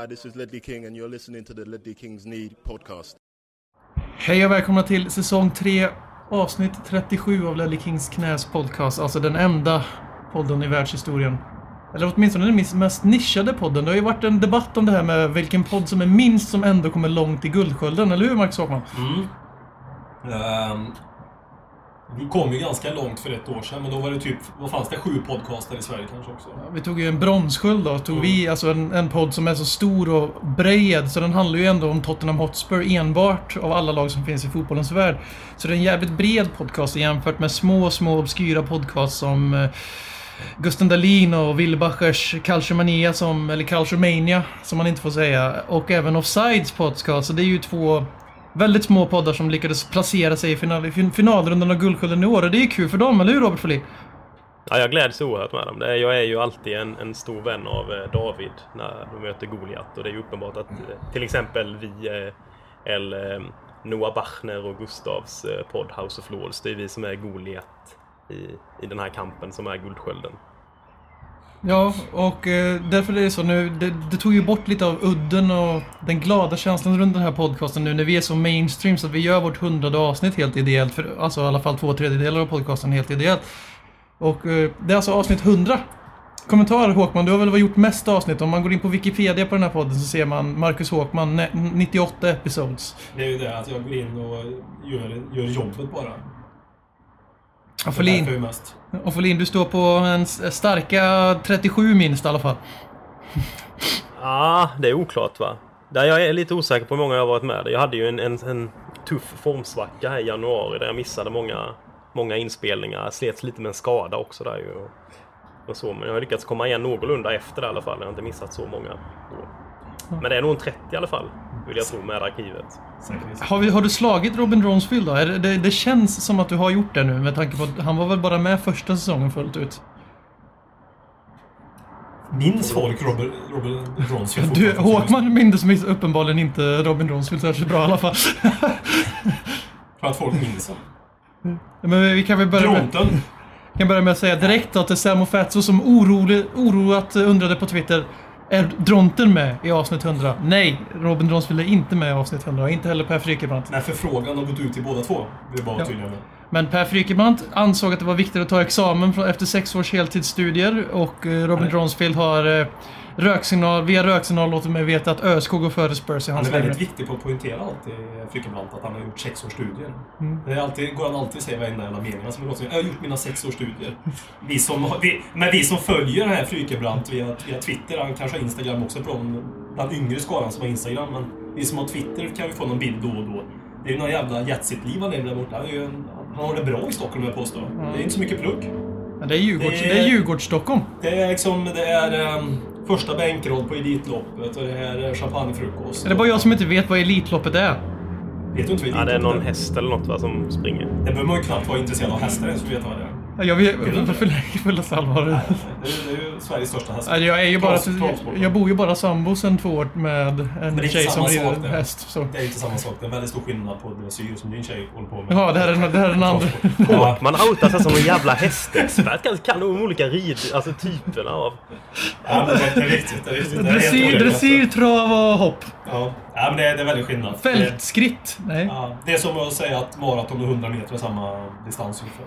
Hi, this is Ledley King and you're listening to the Ledley Kings Need podcast. Hej och välkomna till säsong 3, avsnitt 37 av Ledley Kings Knäs podcast. Alltså den enda podden i världshistorien. Eller åtminstone den mest nischade podden. Det har ju varit en debatt om det här med vilken podd som är minst som ändå kommer långt i Guldskölden. Eller hur Marcus Håkman? Mm. Ehm, vi kom ju ganska långt för ett år sedan, men då var det typ, vad fanns det, sju podcaster i Sverige kanske också? Vi tog ju en bronssköld då. Tog vi alltså en, en podd som är så stor och bred. Så den handlar ju ändå om Tottenham Hotspur enbart av alla lag som finns i fotbollens värld. Så det är en jävligt bred podcast jämfört med små, små obskyra podcasts som eh, Gusten Dahlin och Willbachers Calciomania som, eller Calciomania som man inte får säga. Och även Offsides podcast. Så det är ju två väldigt små poddar som lyckades placera sig i final, finalrundan av Guldskölden i år. Och det är ju kul för dem, eller hur Robert Folin? Ja, jag gläds oerhört med dem. Jag är ju alltid en, en stor vän av eh, David när de möter Goliat. Och det är ju uppenbart att eh, till exempel vi, eh, eller Noah Bachner och Gustavs podd House of Lords, det är vi som är Goliat i, i den här kampen som är Guldskölden. Ja, och eh, därför är det så nu. Det, det tog ju bort lite av udden och den glada känslan runt den här podcasten nu när vi är så mainstream så att vi gör vårt hundrade avsnitt helt ideellt. För, alltså i alla fall två tredjedelar av podcasten helt ideellt. Och eh, det är alltså avsnitt 100. Kommentar Håkman, du har väl gjort mest avsnitt? Om man går in på Wikipedia på den här podden så ser man Marcus Håkman, 98 episodes. Det är ju det att jag går in och gör, gör jobbet bara. Och Folin, och Folin, du står på en starka 37 minst i alla fall. Ja, det är oklart va? Där jag är lite osäker på hur många jag har varit med. Jag hade ju en, en, en tuff formsvacka här i januari där jag missade många, många inspelningar. Slets lite med en skada också där ju. Och, och så, men jag har lyckats komma igen någorlunda efter det i alla fall. Jag har inte missat så många. Men det är nog en 30 i alla fall, vill jag tro, med arkivet. Har, vi, har du slagit Robin Ronsfield då? Det, det, det känns som att du har gjort det nu med tanke på att han var väl bara med första säsongen fullt ut. Minns folk Robert, Robert Ronsfield Du? Håkman minns uppenbarligen inte Robin Ronsfield särskilt bra i alla fall. För att folk minns honom. Men vi kan väl börja med, Dronten. kan börja med att säga direkt då till Samo Fatso som orolig, oroat undrade på Twitter. Är Dronten med i avsnitt 100? Nej, Robin Ronsfield är inte med i avsnitt 100. Inte heller Per Frykebrant. När förfrågan har gått ut till båda två. Vill jag bara Ja. vara tydlig med. Men Per Frykebrant ansåg att det var viktigt att ta examen efter sex års heltidsstudier och eh, Robin Nej. Ronsfield har eh, röksignal, via röksignal låtit mig veta att ÖSK går före Spurs i Han hans är väldigt viktig på att poängtera alltid, Frykebrant, att han har gjort sex års studier. Mm. Det är alltid, går han alltid säga varenda jävla mening. Låter som, jag har gjort mina sex års studier. Vi som, vi, men vi som följer den här Frykebrant via, via Twitter, han kanske har Instagram också från bland yngre skaran som har Instagram, men vi som har Twitter kan ju få någon bild då och då. Det är ju några jävla jetset-liv han lever där borta. Han, en, han har det bra i Stockholm, vill jag påstå. Det är inte så mycket plugg. Ja, det är Djurgårds, Det- är Djurgårdsstockholm. Det är liksom, det är um, första bänkrad på Elitloppet och det här är champagnefrukost. Är det bara jag som inte vet vad Elitloppet är? Vet du inte vad Ja, det är någon Elitloppet häst eller något va, som springer. Det behöver man ju knappt vara intresserad av hästar ens för att veta vad det är. Ja, Jag vet, du inte? för för fullaste allvar. Är, det är ju Sveriges största häst. Ja, Jag, är ju bara, jag bor ju bara sambo sen två år med en tjej som rider häst. Så. Det är inte samma sak. Det är en väldigt stor skillnad på dressyr som din tjej håller på med. Ja, det här är, det här är den andra. Ja, Man outar sig som en jävla hästexpert. Kan, kan de olika rid, alltså typerna av... ja, men det är viktigt. Det är viktigt. Det är helt Dressyr, dressyr, trav och hopp. Ja, ja men det är, det är väldigt skillnad. Fältskritt. Nej. ja, det är som att säga att maraton och 100 meter är samma distans ungefär.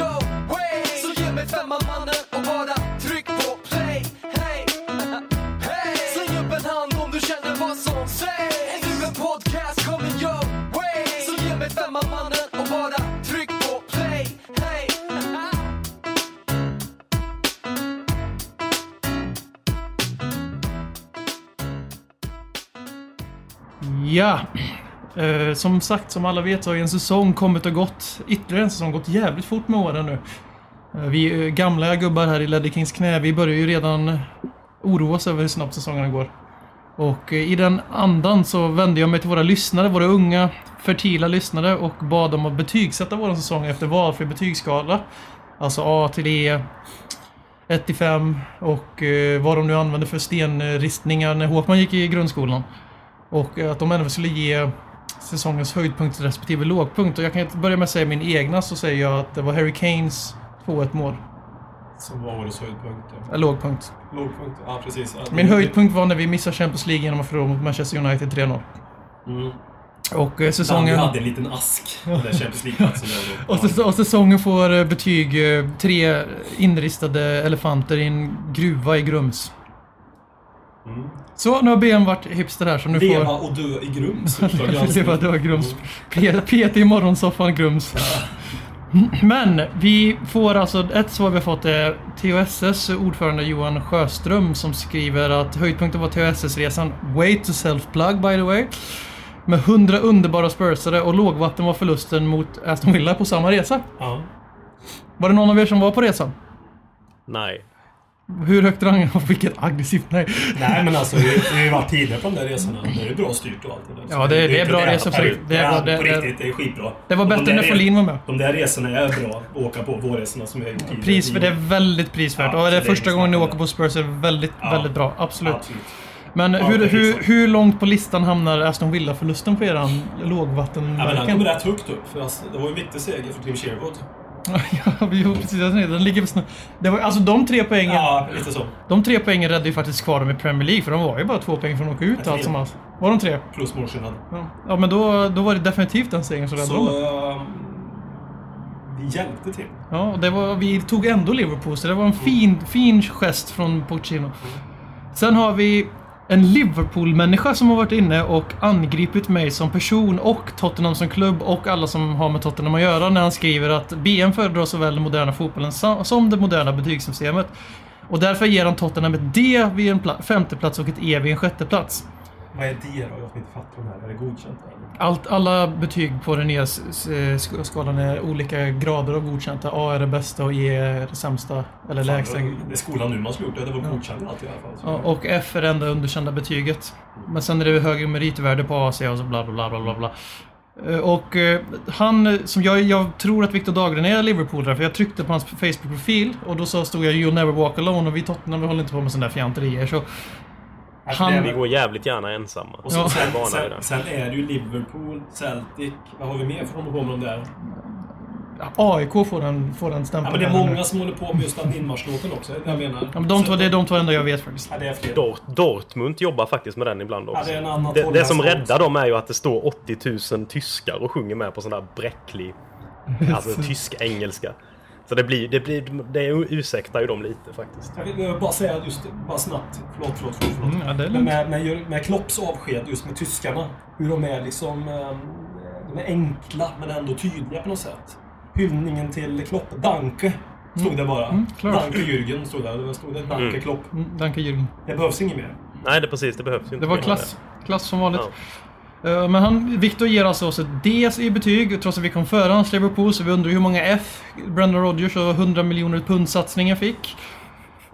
your way Så ge mig femman mannen och bara tryck på play Hey! Hey! Släng upp en hand om du känner vad som sägs Är du en podcast coming your way Så ge mig femman mannen och bara tryck på play Hey! Ja. Eh, som sagt, som alla vet så har ju en säsong kommit och gått. Ytterligare en säsong gått jävligt fort med åren nu. Eh, vi eh, gamla gubbar här i Ledder Kings knä, vi börjar ju redan oroa oss över hur snabbt säsongerna går. Och eh, i den andan så vände jag mig till våra lyssnare, våra unga fertila lyssnare och bad dem att betygsätta vår säsong efter valfri betygsskala. Alltså A till E, 1 till 5 och eh, vad de nu använde för stenristningar när Håkman gick i grundskolan. Och eh, att de ändå skulle ge säsongens höjdpunkt respektive lågpunkt. Och jag kan börja med att säga min egna så säger jag att det var Harry Kanes 2-1 mål. Som var årets höjdpunkt. ja. Lågpunkt. Lågpunkt. Ja, precis. Ja, Min höjdpunkt var när vi missade Champions League genom att förlora mot Manchester United 3-0. Mm. Och eh, Danny säsongen... hade en liten ask. Den där Champions League-platsen. Och, säs- och säsongen får eh, betyg eh, tre inristade elefanter i en gruva i Grums. Mm. Så, nu har BM varit hipster här så nu Leva får... och dö i Grums. Leva dö Grums. P- PT i morgonsoffan Grums. Men vi får alltså, ett svar vi har fått är THSS ordförande Johan Sjöström som skriver att höjdpunkten var THSS-resan Way to self-plug by the way. Med 100 underbara spursare och lågvatten var förlusten mot Aston Villa på samma resa. Ja. Var det någon av er som var på resan? Nej. Hur högt rangade Vilket aggressivt nej. Nej men alltså, vi vi har ju varit tidigare på de där resorna. Det är bra styrt och allt det där. Ja, det- det är inte bra det resor, ut. det är bra, det- på det- riktigt, det är skitbra. Det var Och bättre när Folin var med. De där resorna är bra att åka på. Vårresorna som vi har gjort tidigare. Pris, för det är väldigt prisvärt. Ja, och är det det är första gången ni åker på Spurs är det väldigt, Ja. väldigt bra. Absolut. Absolut. Men Ja, hur, det är hur, hur långt på listan hamnar Aston Villa-förlusten på eran Ja, men lågvattenmärken? kom rätt högt upp. För alltså, det var ju en viktig seger för Tim Sherwood. Ja, vi gjorde precis det. Den ligger snart. Det var, alltså de tre poängen, Ja, lite så. de tre poängen räddade ju faktiskt kvar dem i Premier League. För de var ju bara två poäng från att åka ut allt som allt. Var de tre? Plus målskillnad. Ja, ja men då, då var det definitivt den segern som räddade dem. Så... ehm, vi hjälpte till. Ja, och det var, vi tog ändå Liverpool, så det var en fin, fin gest från Pochettino. Sen har vi en Liverpool-människa som har varit inne och angripit mig som person och Tottenham som klubb och alla som har med Tottenham att göra när han skriver att BM föredrar såväl den moderna fotbollen som det moderna betygssystemet. Och därför ger han Tottenham ett D vid en femteplats och ett E vid en sjätteplats. Vad är det då? Jag som inte fattar de här. Är det godkänt? Eller? Allt, alla betyg på den nya skalan är olika grader av godkänta. A är det bästa och E är det sämsta, eller Fan, lägsta. Det är skolan nu man skulle gjort det. Det var godkänt allt i alla fall. Ja, och F är det enda underkända betyget. Men sen är det högre meritvärde på AC och så bla bla bla bla bla. Eh, Och eh, han, som jag, jag tror att Viktor Dahlgren är Liverpoolare för jag tryckte på hans Facebook-profil och då så stod jag “You'll never walk alone” och vi Tottenham vi håller inte på med sådana där fjanterier så... Alltså, han- Vi går jävligt gärna ensamma. Och så, Ja. sen, sen, sen är det ju Liverpool, Celtic. Vad har vi mer för med de där? AIK får den, får den Ja, stämpeln. men det är nu. många som håller på med just den inmarschlåten också. Det jag menar. Ja, men de, två, det är de två enda jag vet faktiskt. Ja, det är fler. Dort, Dortmund jobbar faktiskt med den ibland också. Ja, det är en annan det, det som räddar dem är ju att det står 80 000 tyskar och sjunger med på sån där bräcklig alltså, tysk-engelska. Så det blir, det blir, det ursäktar ju dem lite faktiskt. Jag vill bara säga just bara snabbt. Förlåt, förlåt, förlåt. förlåt. Mm, ja, det är Men med, med, med Klopps avsked just med tyskarna. Hur de är liksom... ehm, De är enkla men ändå tydliga på något sätt. Hyllningen till Klopp. Danke. Stod det bara. Mm. Danke Jürgen stod det. Det stod det Danke Mm. Klopp. Mm, Danke Jürgen. Det behövs inget mer. Nej, det är precis. Det behövs inte. Det var klass. Klass som vanligt. Ja. Eh, Men han, Victor ger alltså oss ett D i betyg trots att vi kom före hans Liverpool så vi undrar hur många F Brendan Rodgers och 100 miljoner pund satsningen fick.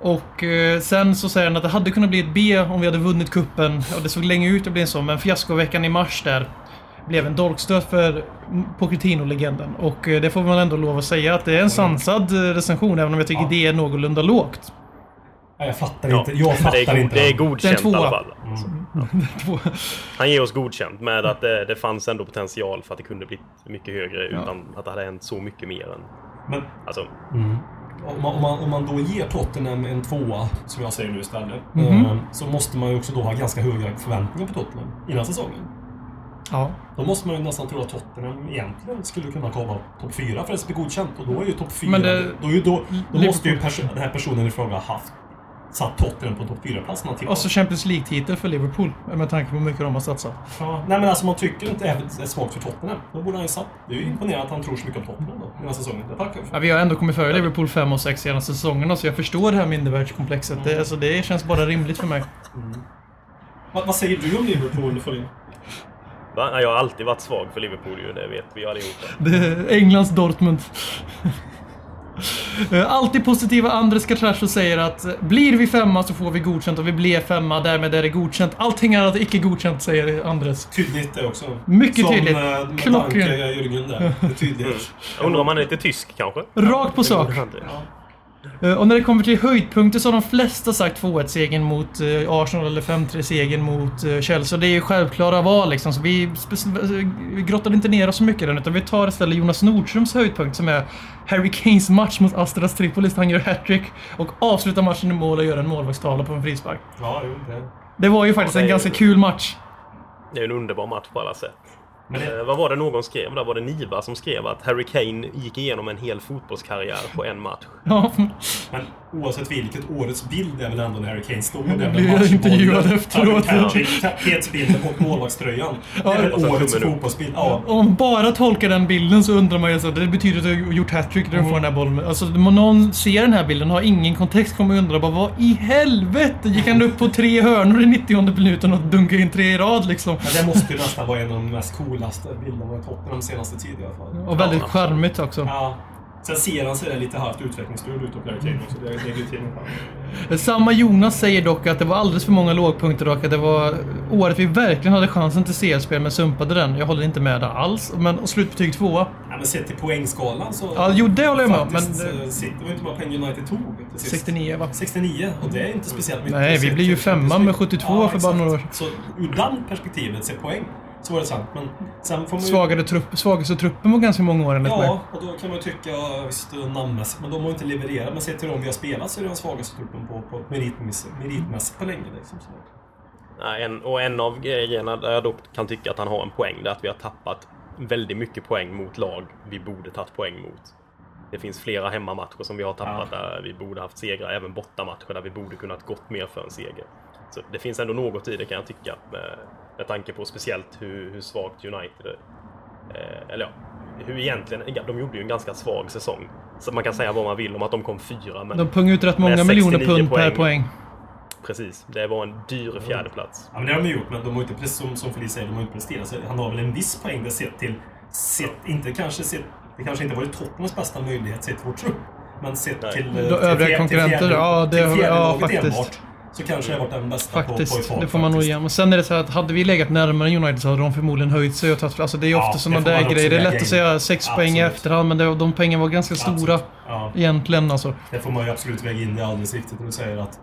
Och eh, sen så säger han att det hade kunnat bli ett B om vi hade vunnit kuppen och det såg länge ut att bli så men fiaskoveckan i mars där blev en dolkstöt för Pochettino-legenden. Och eh, det får man ändå lov att säga att det är en sansad eh, recension även om jag tycker Ja. det är någorlunda lågt. Nej, jag fattar Ja, inte. Jag fattar det är, inte. det är godkänt i alla fall. Han ger oss godkänt med att det, det fanns ändå potential för att det kunde bli mycket högre utan att det hade hänt så mycket mer än... Men Alltså, om man, om, man, om man då ger Tottenham en tvåa, som jag säger nu istället, eh, så måste man ju också då ha ganska höga förväntningar på Tottenham innan säsongen. Ja. Då måste man ju nästan tro att Tottenham egentligen skulle kunna komma topp fyra för att det ska bli godkänt. Och då är ju topp fyra... Men det- då, är ju då, då måste ju den här personen i fråga ha haft satt Tottenham på topp fyra-plats när han tillkom. Och så Champions League-titel för Liverpool med tanke på hur mycket de har satsat. Ja, nej men alltså man tycker inte det är svagt för Tottenham. Då borde han ju satt. Det är ju imponerande att han tror så mycket om Tottenham då, den här säsongen. Det tackar. Ja, vi har ändå kommit före Liverpool 5 och 6 senaste säsongerna så jag förstår det här mindervärdskomplexet. Det, alltså, det känns bara rimligt för mig. Vad, vad säger du om Liverpool, Folin? Jag har alltid varit svag för Liverpool ju, det vet vi allihopa. Det är Englands Dortmund. Eh, Alltid positiva Andres Catracho säger att eh, blir vi femma så får vi godkänt och vi blir femma, därmed är det godkänt. Allting annat är icke godkänt, säger Andres. Tydligt det också. Mycket Som, tydligt. eh, med Klockrent. Jürgen där. Det är tydligt. Jag undrar om han är lite tysk kanske? Rakt på sak. Eh, Och när det kommer till höjdpunkter så har de flesta sagt 2-1-segern mot eh, Arsenal eller 5-3-segern mot eh, Chelsea. Och det är ju självklara val liksom. Så vi eh, grottade inte ner oss så mycket i den utan vi tar istället Jonas Nordströms höjdpunkt som är Harry Kanes match mot Astras Tripolis. Han gör hattrick och avslutar matchen i mål och gör en målvaktstavla på en frispark. Ja, jo, det. Det var ju faktiskt Ja, det en ganska ju- kul match. Det är en underbar match på alla sätt. Det, Eh, vad var det någon skrev där? Var det Niva som skrev att Harry Kane gick igenom en hel fotbollskarriär på en match? Ja, men oavsett vilket, årets bild är väl ändå när Harry Kane står där med matchbollen, intervjuad efteråt. Tapet- Tapetsbilden och målvaktströjan. Det är väl årets fotbollsbild. Ja. Om man bara tolkar den bilden så undrar man ju så det betyder att du har gjort hattrick när du får den här bollen. Alltså om någon ser den här bilden och har ingen kontext kommer undra bara vad i helvete gick han upp på tre hörnor i 90 minuten och dunkade in tre i rad liksom. Men det måste ju nästan vara en av de mest coolaste bilderna i Tottenham senaste tiden i alla fall. Och väldigt Ja, charmigt också. Ja. Sen ser han sig lite halvt utvecklingsstörd ut och Harry Kane också. Det lägger ju till Samma Jonas säger dock att det var alldeles för många lågpunkter och att det var året vi verkligen hade chansen till CL-spel men sumpade den. Jag håller inte med där alls. Men och slutbetyg tvåa. Ja, men sett till poängskalan så... Ja, jo, det håller jag med om, men- eh, City var ju inte bara poäng United tog. till sist. 69 va? 69, och det är inte speciellt mycket. Nej, vi blir ju femma med League. 72 för bara några år. Så ur den perspektivet, se poäng, så var det sant. Men sen får man ju... Svagare trupp, svagaste truppen var ganska många år enligt mig. Ja, och då kan man ju tycka, ja, visst namnmässigt, men de har ju inte levererat. Men sett till dem vi har spelat så är det den svagaste truppen på, på meritmässigt, meritmässigt på länge. Liksom. Nej, en, och en av grejerna där jag dock kan tycka att han har en poäng, det är att vi har tappat väldigt mycket poäng mot lag vi borde tagit poäng mot. Det finns flera hemmamatcher som vi har tappat där vi borde haft segrar, även bortamatcher där vi borde kunnat gått mer för en seger. Så det finns ändå något i det kan jag tycka, med, tanke på speciellt hur, hur svagt United är. Eh, eller ja, hur egentligen, de gjorde ju en ganska svag säsong. Så man kan säga vad man vill om att de kom fyra, men De pungade ut rätt många miljoner 69 pund per poäng. poäng. precis, det var en dyr fjärdeplats. Ja, men det har de ju gjort, men de har inte, precis som, som Felice säger, de har inte presterat. Så han har väl en viss poäng där sett till... Sett, inte kanske sett, det kanske inte varit Tottenhams bästa möjlighet sett vår trupp. Men sett Nej. till... De eh, till övriga konkurrenter, till fjärde- ja, det till har- ja, faktiskt. enbart, Så kanske det har varit den bästa på, på Faktiskt, fart, det får man nog faktiskt. igen. Och sen är det så här att hade vi legat närmare United så hade de förmodligen höjt sig och tagit... Alltså det är ju Ja, ofta det sådana där grejer. Det är lätt att in. säga sex poäng i Absolut. efterhand men det, de poängen var ganska stora Absolut. Ja. egentligen alltså. Det får man ju absolut väga in. Det är alldeles riktigt när du säger att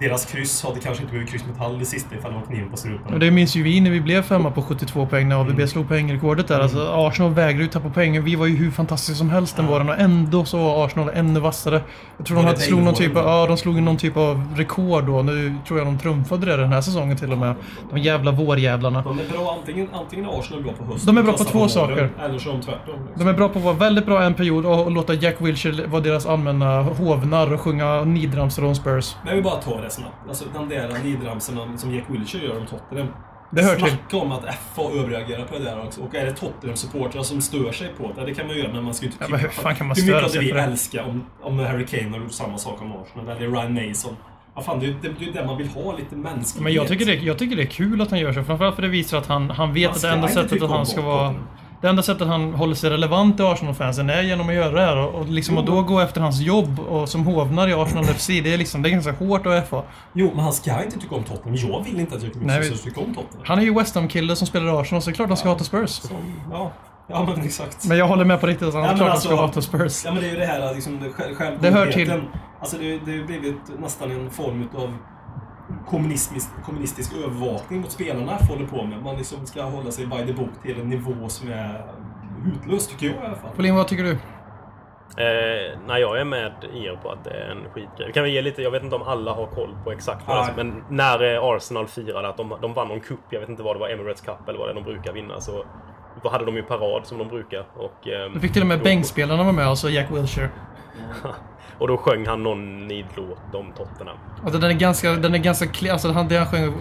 deras kryss hade kanske inte blivit kryss mot Hall i sista ifall det var kniven på strupen. Och det minns ju vi när vi blev femma på 72 poäng när Mm. AVB slog poängrekordet där. Alltså Arsenal vägrade ju tappa poäng. Vi var ju hur fantastiska som helst den våren och ändå så var Arsenal ännu vassare. Jag tror de Var hade slog någon typ av, ja, de slog någon typ av rekord då. Nu tror jag de trumfade det den här säsongen till och med. De jävla vårjävlarna. De är bra, antingen, antingen är Arsenal bra på hösten De är bra på två saker. Eller så är de tvärtom. liksom. De är bra på att vara väldigt bra en period och, och låta Jack Wilshere vara deras allmänna hovnar och sjunga nidramsor om Spurs. Men vill bara ta det snabbt. Alltså den där nidramsorna som Jack Wilshere gör om Tottenham. Det hör till. Snacka om att FA överreagerar på det där också. Och är det Tottenham-supportrar som stör sig på det? Det kan man göra, men man ska ju inte Ja, hur fan kan man Hur mycket hade vi älskat om, om Harry Kane hade gjort samma sak om Arsenal? Eller Ryan Mason? Ja, fan, det, är- det, det man vill ha, lite mänsklighet. Men jag tycker, det, jag tycker det är kul att han gör så. Framförallt för det visar att han, han vet att det enda sättet att han ska vara... Det enda sättet han håller sig relevant i Arsenal-fansen är genom att göra det här. Och, och liksom att då gå efter hans jobb och som hovnar i Arsenal FC, det är liksom det är ganska hårt att FA. Jo, men han ska inte tycka om Tottenham. Jag vill inte att vi- ska tycka om Tottenham. Han är ju West Ham-kille som spelar i Arsenal, så det är klart han ska hata Spurs. Som, ja, ja, men exakt. Men jag håller med på riktigt, att han Nej, är klart han ska alltså- hata Spurs. Ja men det är ju det här liksom, det själv, själv Det hör till. Alltså det, det har blivit nästan en form av kommunistisk, kommunistisk övervakning mot spelarna F håller på med. Man liksom ska hålla sig by the book till en nivå som är hutlös, tycker jag i alla fall. Pauline, vad tycker du? Eh, nej, jag är med er på att det är en skitgrej. Vi kan väl ge lite, jag vet inte om alla har koll på exakt vad det är, men när eh, Arsenal firade att de, de vann någon cup, jag vet inte vad det var, Emirates Cup eller vad det är de brukar vinna, så då hade de ju parad som de brukar. Och, ehm, Du fick till och med då- bänkspelarna vara med, alltså Jack Wilshere. Och då sjöng han någon nidlåt om Tottenham. Alltså den är ganska, den är ganska alltså han, det han sjunger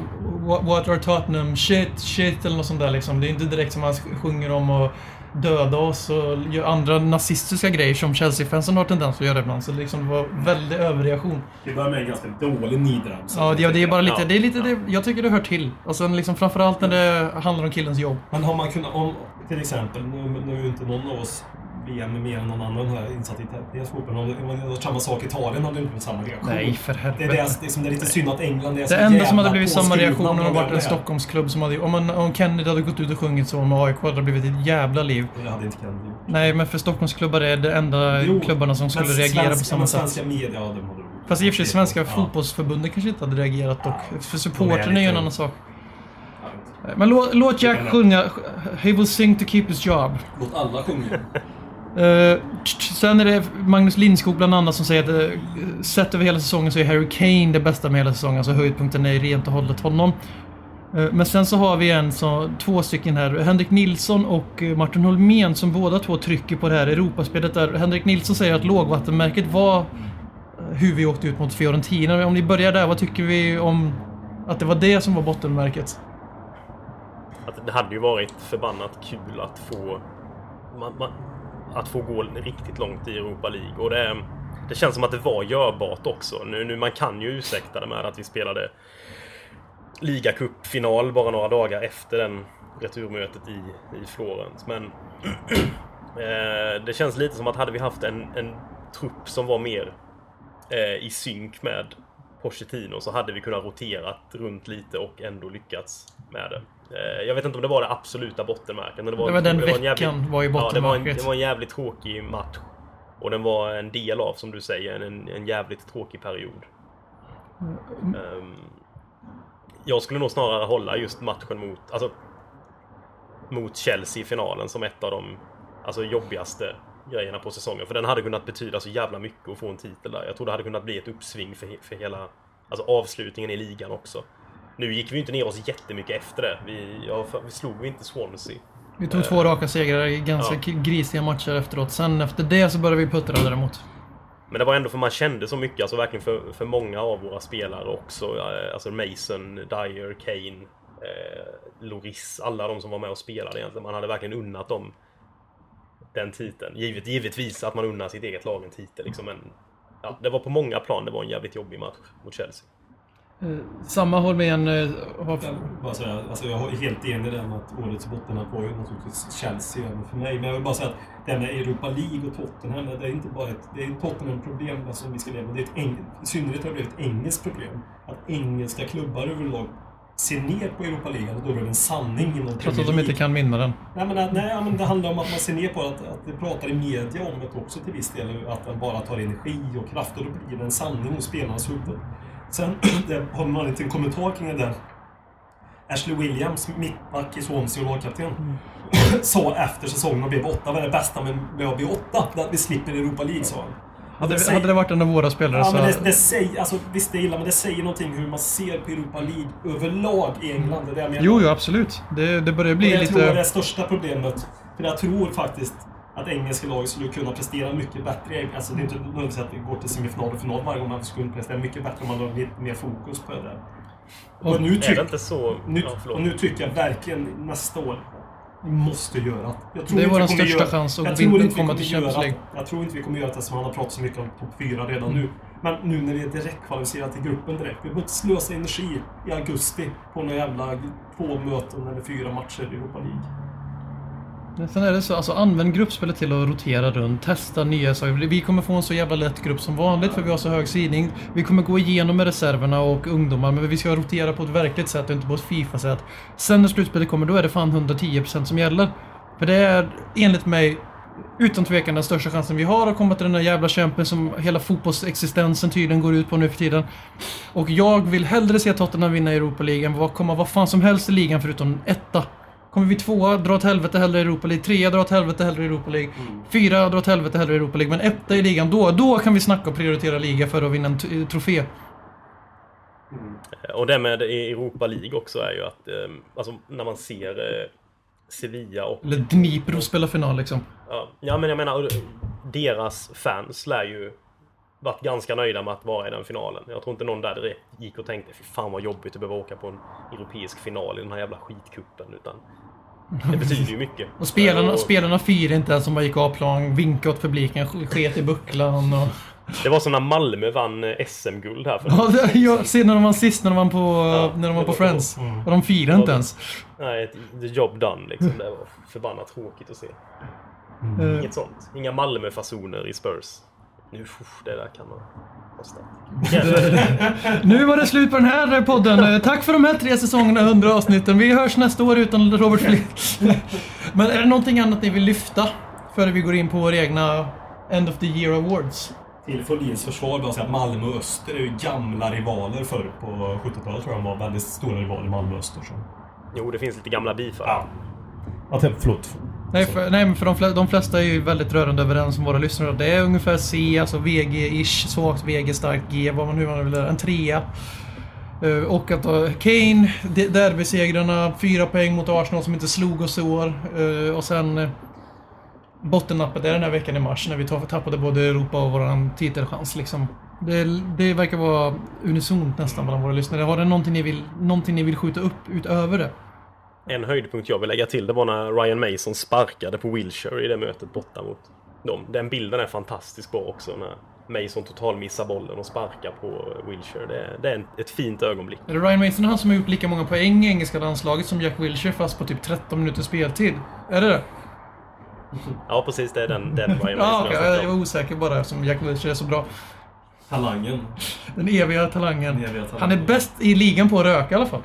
What, are Tottenham? Shit, shit eller något sånt där liksom. Det är inte direkt som han sjunger om att döda oss och göra andra nazistiska grejer som Chelsea-fansen har tendens att göra ibland. Så liksom det var väldig överreaktion. Det börjar med en ganska dålig nidrams. Ja, det, det är bara lite, det är lite ja. det, jag tycker det hör till. Och sen liksom framförallt när det handlar om killens jobb. Men har man kunnat, om, till exempel, nu, nu är ju inte någon av oss VM mer än någon annan har insatt i italiensk fotboll. Om det- det var samma sak i Italien hade det inte blivit samma reaktion. Nej, för Det är, det, helvete. det, är det lite synd att England är så Det enda som hade blivit samma reaktion om det varit en det. Stockholmsklubb som hade... Om, man, om Kennedy hade gått ut och sjungit så med AIK hade det blivit ett jävla liv. Det hade inte Kennedy gjort. Nej, men för Stockholmsklubbar är det enda Jo, klubbarna som skulle reagera på samma sätt. Svenska media, hade. Fast i och för sig svenska Ja. fotbollsförbundet kanske inte hade reagerat dock. För supporten är ju en annan sak. Men låt, låt Jack sjunga He will sing to keep his job. Låt alla sjunga. Eh, sen är det Magnus Lindskog bland annat som säger att uh, sett över hela säsongen så är Harry Kane det bästa med hela säsongen. Så höjdpunkten är rent och hållet honom. Eh, men sen så har vi en, så, två stycken här. Henrik Nilsson och Martin Holmén som båda två trycker på det här Europaspelet. Där Henrik Nilsson säger att lågvattenmärket var hur vi åkte ut mot Fiorentina. Om ni börjar där, vad tycker vi om att det var det som var bottenmärket? Att det hade ju varit förbannat kul att få... Man, man, att få gå riktigt långt i Europa League. Och det, det känns som att det var görbart också. Nu, nu, man kan ju ursäkta det med att vi spelade ligacupfinal bara några dagar efter den returmötet i, i Florens. Men eh, det känns lite som att hade vi haft en, en trupp som var mer eh, i synk med Pochettino så hade vi kunnat roterat runt lite och ändå lyckats med det. Eh, jag vet inte om det var det absoluta bottenmärket. Men det var, Det var den en veckan var ju Ja, det var, en, bottenmärket. det var en jävligt tråkig match. Och den var en del av, som du säger, en, en jävligt tråkig period. Ehm, jag skulle nog snarare hålla just matchen mot, alltså, mot Chelsea i finalen som ett av de alltså, jobbigaste grejerna på säsongen. För den hade kunnat betyda så jävla mycket att få en titel där. Jag tror det hade kunnat bli ett uppsving för, he- för hela alltså, avslutningen i ligan också. Nu gick vi inte ner oss jättemycket efter det. Vi, ja, vi slog vi inte Swansea. Vi tog två raka segrar i ganska Ja. grisiga matcher efteråt. Sen efter det så började vi puttra däremot. Men det var ändå för man kände så mycket, alltså verkligen för, för många av våra spelare också. Eh, Alltså Mason, Dyer, Kane, eh, Loris, alla de som var med och spelade egentligen. Man hade verkligen unnat dem den titeln. Givet, givetvis att man unnar sitt eget lag en titel liksom, men ja, det var på många plan, det var en jävligt jobbig match mot Chelsea. Samma Holmén eh, har... Jag, säga, alltså jag är helt enig där med att årets bottennapp var ju naturligtvis Chelsea även för mig. Men jag vill bara säga att det här med Europa League och Tottenham, det är inte bara ett, det är ett Tottenham-problem som vi ska leva med. Det är ett eng, I synnerhet har det blivit ett engelskt problem. Att engelska klubbar överlag ser ner på Europa League. Alltså då är det en sanning inom Trots att de inte kan vinna den. Nej men, nej, men det handlar om att man ser ner på att, att det pratar i media om det också till viss del. Att den bara tar energi och kraft och då blir det en sanning hos spelarnas huvud. Sen det, har man en liten kommentar kring det där. Ashley Williams, mittback i Swansea och lagkapten, sa efter säsongen blev åtta, vad är det bästa med, att bli åtta? Att vi slipper Europa League, sa han. Hade, Det hade det varit en av våra spelare Ja, så... men det, det säger, alltså, visst det är illa, men det säger någonting hur man ser på Europa League överlag i England. Det är det jag menar. Jo, jo, absolut. Det, det börjar bli jag tror det är lite... det största problemet. För jag tror faktiskt att engelska lag skulle kunna prestera mycket bättre. Alltså det är inte nödvändigtvis att vi går till semifinal och final varje gång, men vi skulle prestera mycket bättre om man la lite mer fokus på det där. Och, nu, det tyck, inte så... nu, och nu tycker jag verkligen nästa år måste göra. Jag tror Det är vår största göra- chans att jag vinna- komma kommer till Champions göra- League. Jag tror inte vi kommer göra det som han har pratat så mycket om topp 4 redan nu. Men nu när vi är direktkvalificerade till gruppen direkt. Vi behöver inte slösa energi i augusti på några jävla två möten eller fyra matcher i Europa League. Sen är det så, alltså använd gruppspelet till att rotera runt, testa nya saker. Vi kommer få en så jävla lätt grupp som vanligt för vi har så hög sidning. Vi kommer gå igenom med reserverna och ungdomar, men vi ska rotera på ett verkligt sätt och inte på ett FIFA-sätt. Sen när slutspelet kommer, då är det fan 110% som gäller. För det är enligt mig utan tvekan den största chansen vi har att komma till den där jävla kämpen som hela fotbollsexistensen tydligen går ut på nu för tiden. Och jag vill hellre se Tottenham vinna Europa League än vad- komma vad fan som helst i ligan förutom etta. Kommer vi tvåa, dra åt helvete hellre i Europa League. Trea, dra åt helvete hellre i Europa League. Fyra, dra åt helvete hellre i Europa League. Men etta i ligan, då, då kan vi snacka och prioritera liga för att vinna en t- trofé. Och det med i Europa League också är ju att, eh, alltså när man ser eh, Sevilla och Eller Dnipro spelar final liksom. Ja, ja men jag menar, deras fans lär ju varit ganska nöjda med att vara i den finalen. Jag tror inte någon där direkt gick och tänkte fy fan vad jobbigt att behöva åka på en europeisk final i den här jävla skitkuppen. Utan det betyder ju mycket. Och spelarna, Och spelarna firar inte ens som bara gick av plan, vinkade åt publiken, sket i bucklan och... Det var som när Malmö vann eh, SM-guld här för Ja, det- jag ser när de var sist, när de var på, när de var det på Friends. Och de firade inte ens. Nej, ett- the job done liksom. Det var förbannat tråkigt att se. Eh, Inget sånt. Inga Malmö-fasoner i Spurs. Nu, uff, det där kan man kosta. Nu var det slut på den här podden. Eh, Tack för de här tre säsongerna, 100 avsnitten. Vi hörs nästa år utan Robert Flint. Men är det någonting annat ni vill lyfta? Före vi går in på våra egna End of the Year Awards. Till Folins försvar bara säga att Malmö och Öster är ju gamla rivaler förr på 70-talet tror jag de var väldigt stora rivaler Malmö och Öster. Så. Jo, det finns lite gamla beefar. Ja. Ja, typ, förlåt. Nej, för, nej, men för de, flesta, de flesta är ju väldigt rörande överens om våra lyssnare. Det är ungefär C, alltså VG-ish, svagt VG, starkt G, vad man nu man vill göra. En trea. Eh, och att då Kane, derbysegrarna, fyra poäng mot Arsenal som inte slog oss i år. Eh, och sen bottennappet är den här veckan i mars när vi tappade både Europa och vår titelchans. Liksom. Det, det verkar vara unisont nästan bland våra lyssnare. Har det någonting ni vill, någonting ni vill skjuta upp utöver det? En höjdpunkt jag vill lägga till det var när Ryan Mason sparkade på Wilshire i det mötet borta mot dem. Den bilden är fantastiskt bra också när Mason totalmissar bollen och sparkar på Wilshire. Det är, det är ett fint ögonblick. Är det Ryan Mason han som har gjort lika många poäng i engelska landslaget som Jack Wilshere fast på typ 13 minuters speltid? Är det det? Ja, precis. Det är den, den Ryan Mason Ja, har jag var osäker bara som Jack Wilshere är så bra. Talangen. Den eviga talangen. Den eviga talangen. Han är bäst i ligan på att röka i alla fall.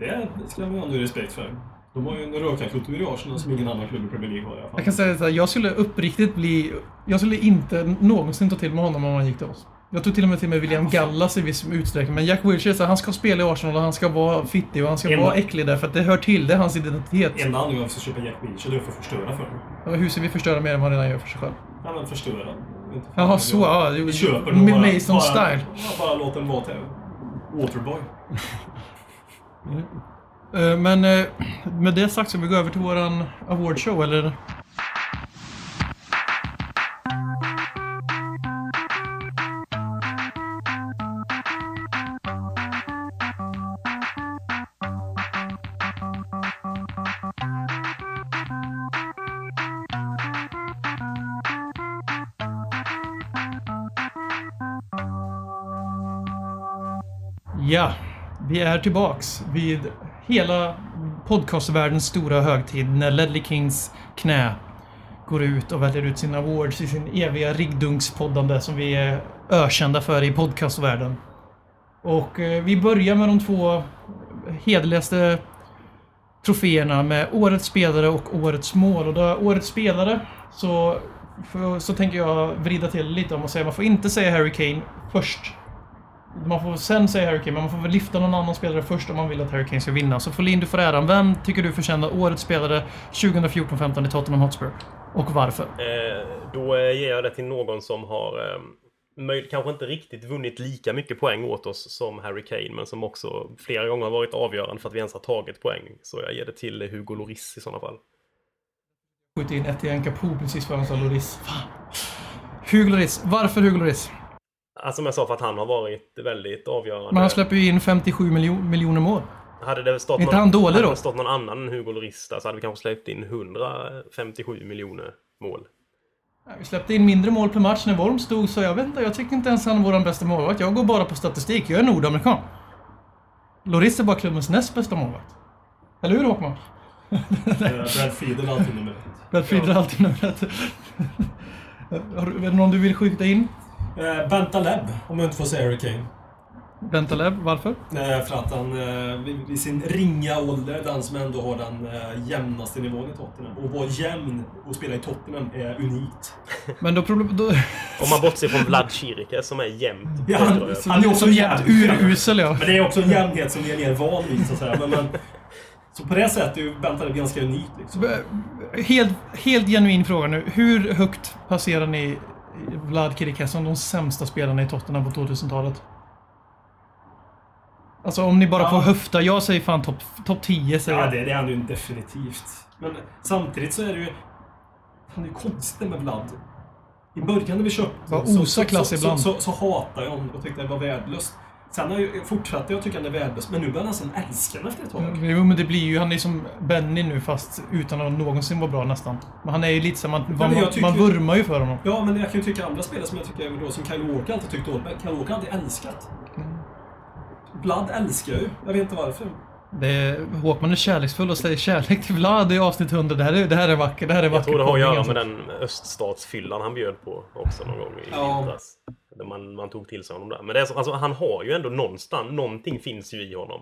Det ska man ändå respekt för. De har ju en rökarkultur i Arsenal som ingen annan klubb i Premier League har i alla fall. Jag kan säga så här, jag skulle uppriktigt bli... Jag skulle inte någonsin ta till mig honom om han gick till oss. Jag tog till och med till mig William Gallas i viss utsträckning, men Jack Wilshere, så han ska spela i Arsenal och han ska vara fittig och han ska En- vara äcklig där för att det hör till, det är hans identitet. Enda anledningen till att köpa Jack Wilshere är för att förstöra för honom. Ja, Hur ska vi förstöra mer än vad han redan gör för sig själv? Ja men förstöra. Jaha, så. Ja, Vi köper med bara, bara, bara låt den vara till Waterboy. Eh, men eh, med det sagt så vi går över till våran awardshow, eller? Vi är tillbaks vid hela podcastvärldens stora högtid när Ledley Kings knä går ut och väljer ut sina awards i sin eviga riggdunkspoddande som vi är ökända för i podcastvärlden. Och eh, vi börjar med de två hederligaste troféerna med Årets spelare och Årets mål. Och då Årets spelare så, för, så tänker jag vrida till lite om och säga man får inte säga Harry Kane först. Man får sen säga Harry Kane, men man får väl lyfta någon annan spelare först om man vill att Harry Kane ska vinna. Så Folin, du får äran. Vem tycker du förtjänar Årets spelare 2014-15 i Tottenham Hotspur? Och varför? Eh, då eh, ger jag det till någon som har eh, kanske inte riktigt vunnit lika mycket poäng åt oss som Harry Kane, men som också flera gånger har varit avgörande för att vi ens har tagit poäng. Så jag ger det till Hugo Lloris i sådana fall. Skjuter in ett i Enkapo precis före han sa Lloris. Fan. Hugo Lloris. Varför Hugo Lloris? Alltså som jag sa, för att han har varit väldigt avgörande. Men han släpper ju in 57 miljo- miljoner mål. Hade det stått Inte någon, han dålig hade då? stått någon annan än Hugo Lloris där så hade vi kanske släppt in 157 miljoner mål. Vi släppte in mindre mål per match när Worm stod, så jag vet inte. Jag tycker inte ens han är vår bästa målvakt. Jag går bara på statistik. Jag är nordamerikan. Lloris är bara klubbens näst bästa målvakt. Eller hur Håkman? Brad Friedel är alltid nummer ett. Brad Friedel är alltid nummer ett. Är det någon du vill skjuta in? Eh, Bentaleb, om jag inte får säga Harry Kane. Bentaleb, varför? Eh, för att han eh, vid sin ringa ålder, den som ändå har den eh, jämnaste nivån i Tottenham. Och vara jämn och spela i Tottenham är unikt. Men då problem... Då, Om man bortser från Vlad Chirike som är jämnt Ja, han- han är också som jämt jämn. urusel ja. Men det är också en jämnhet som vi är mer van vid, så att säga. Men, men, så på det sättet är ju Bentaleb ganska unikt. Liksom. Helt, helt genuin fråga nu. Hur högt passerar ni Vlad Kirike som de sämsta spelarna i Tottenham på 2000-talet? Alltså om ni bara Ja. får höfta. Jag säger fan topp top 10 säger Ja, det, det är han ju definitivt. Men samtidigt så är det ju... Han är ju konstigt med Vlad. I början när vi köpte Var osa klass så, ibland. Så, så, så hatade jag honom och tyckte det var värdelöst. Sen har jag, fortsatte jag tycka han är värdelös, men nu börjar jag nästan älska honom efter ett tag. Jo men det blir ju, han är som Benny nu fast utan att någonsin vara bra nästan. Men han är ju lite så man, man, jag tycker- man vurmar ju för honom. Ja, men jag kan ju tycka andra spelare som jag tycker är då, som Kyle Walker alltid tyckt om. Kyle Walker har alltid älskat. Mm. Blood älskar jag ju. Jag vet inte varför. Det, Håkman är kärleksfull och säger kärlek till Vlad i avsnitt 100. Det här är, det här är vackert. Det här är Jag vacker tror det har att göra alltså. med den öststatsfyllan han bjöd på också någon gång i Ja. vintras. Man, man tog till sig honom där. Men det är så, alltså, han har ju ändå någonstans, någonting finns ju i honom.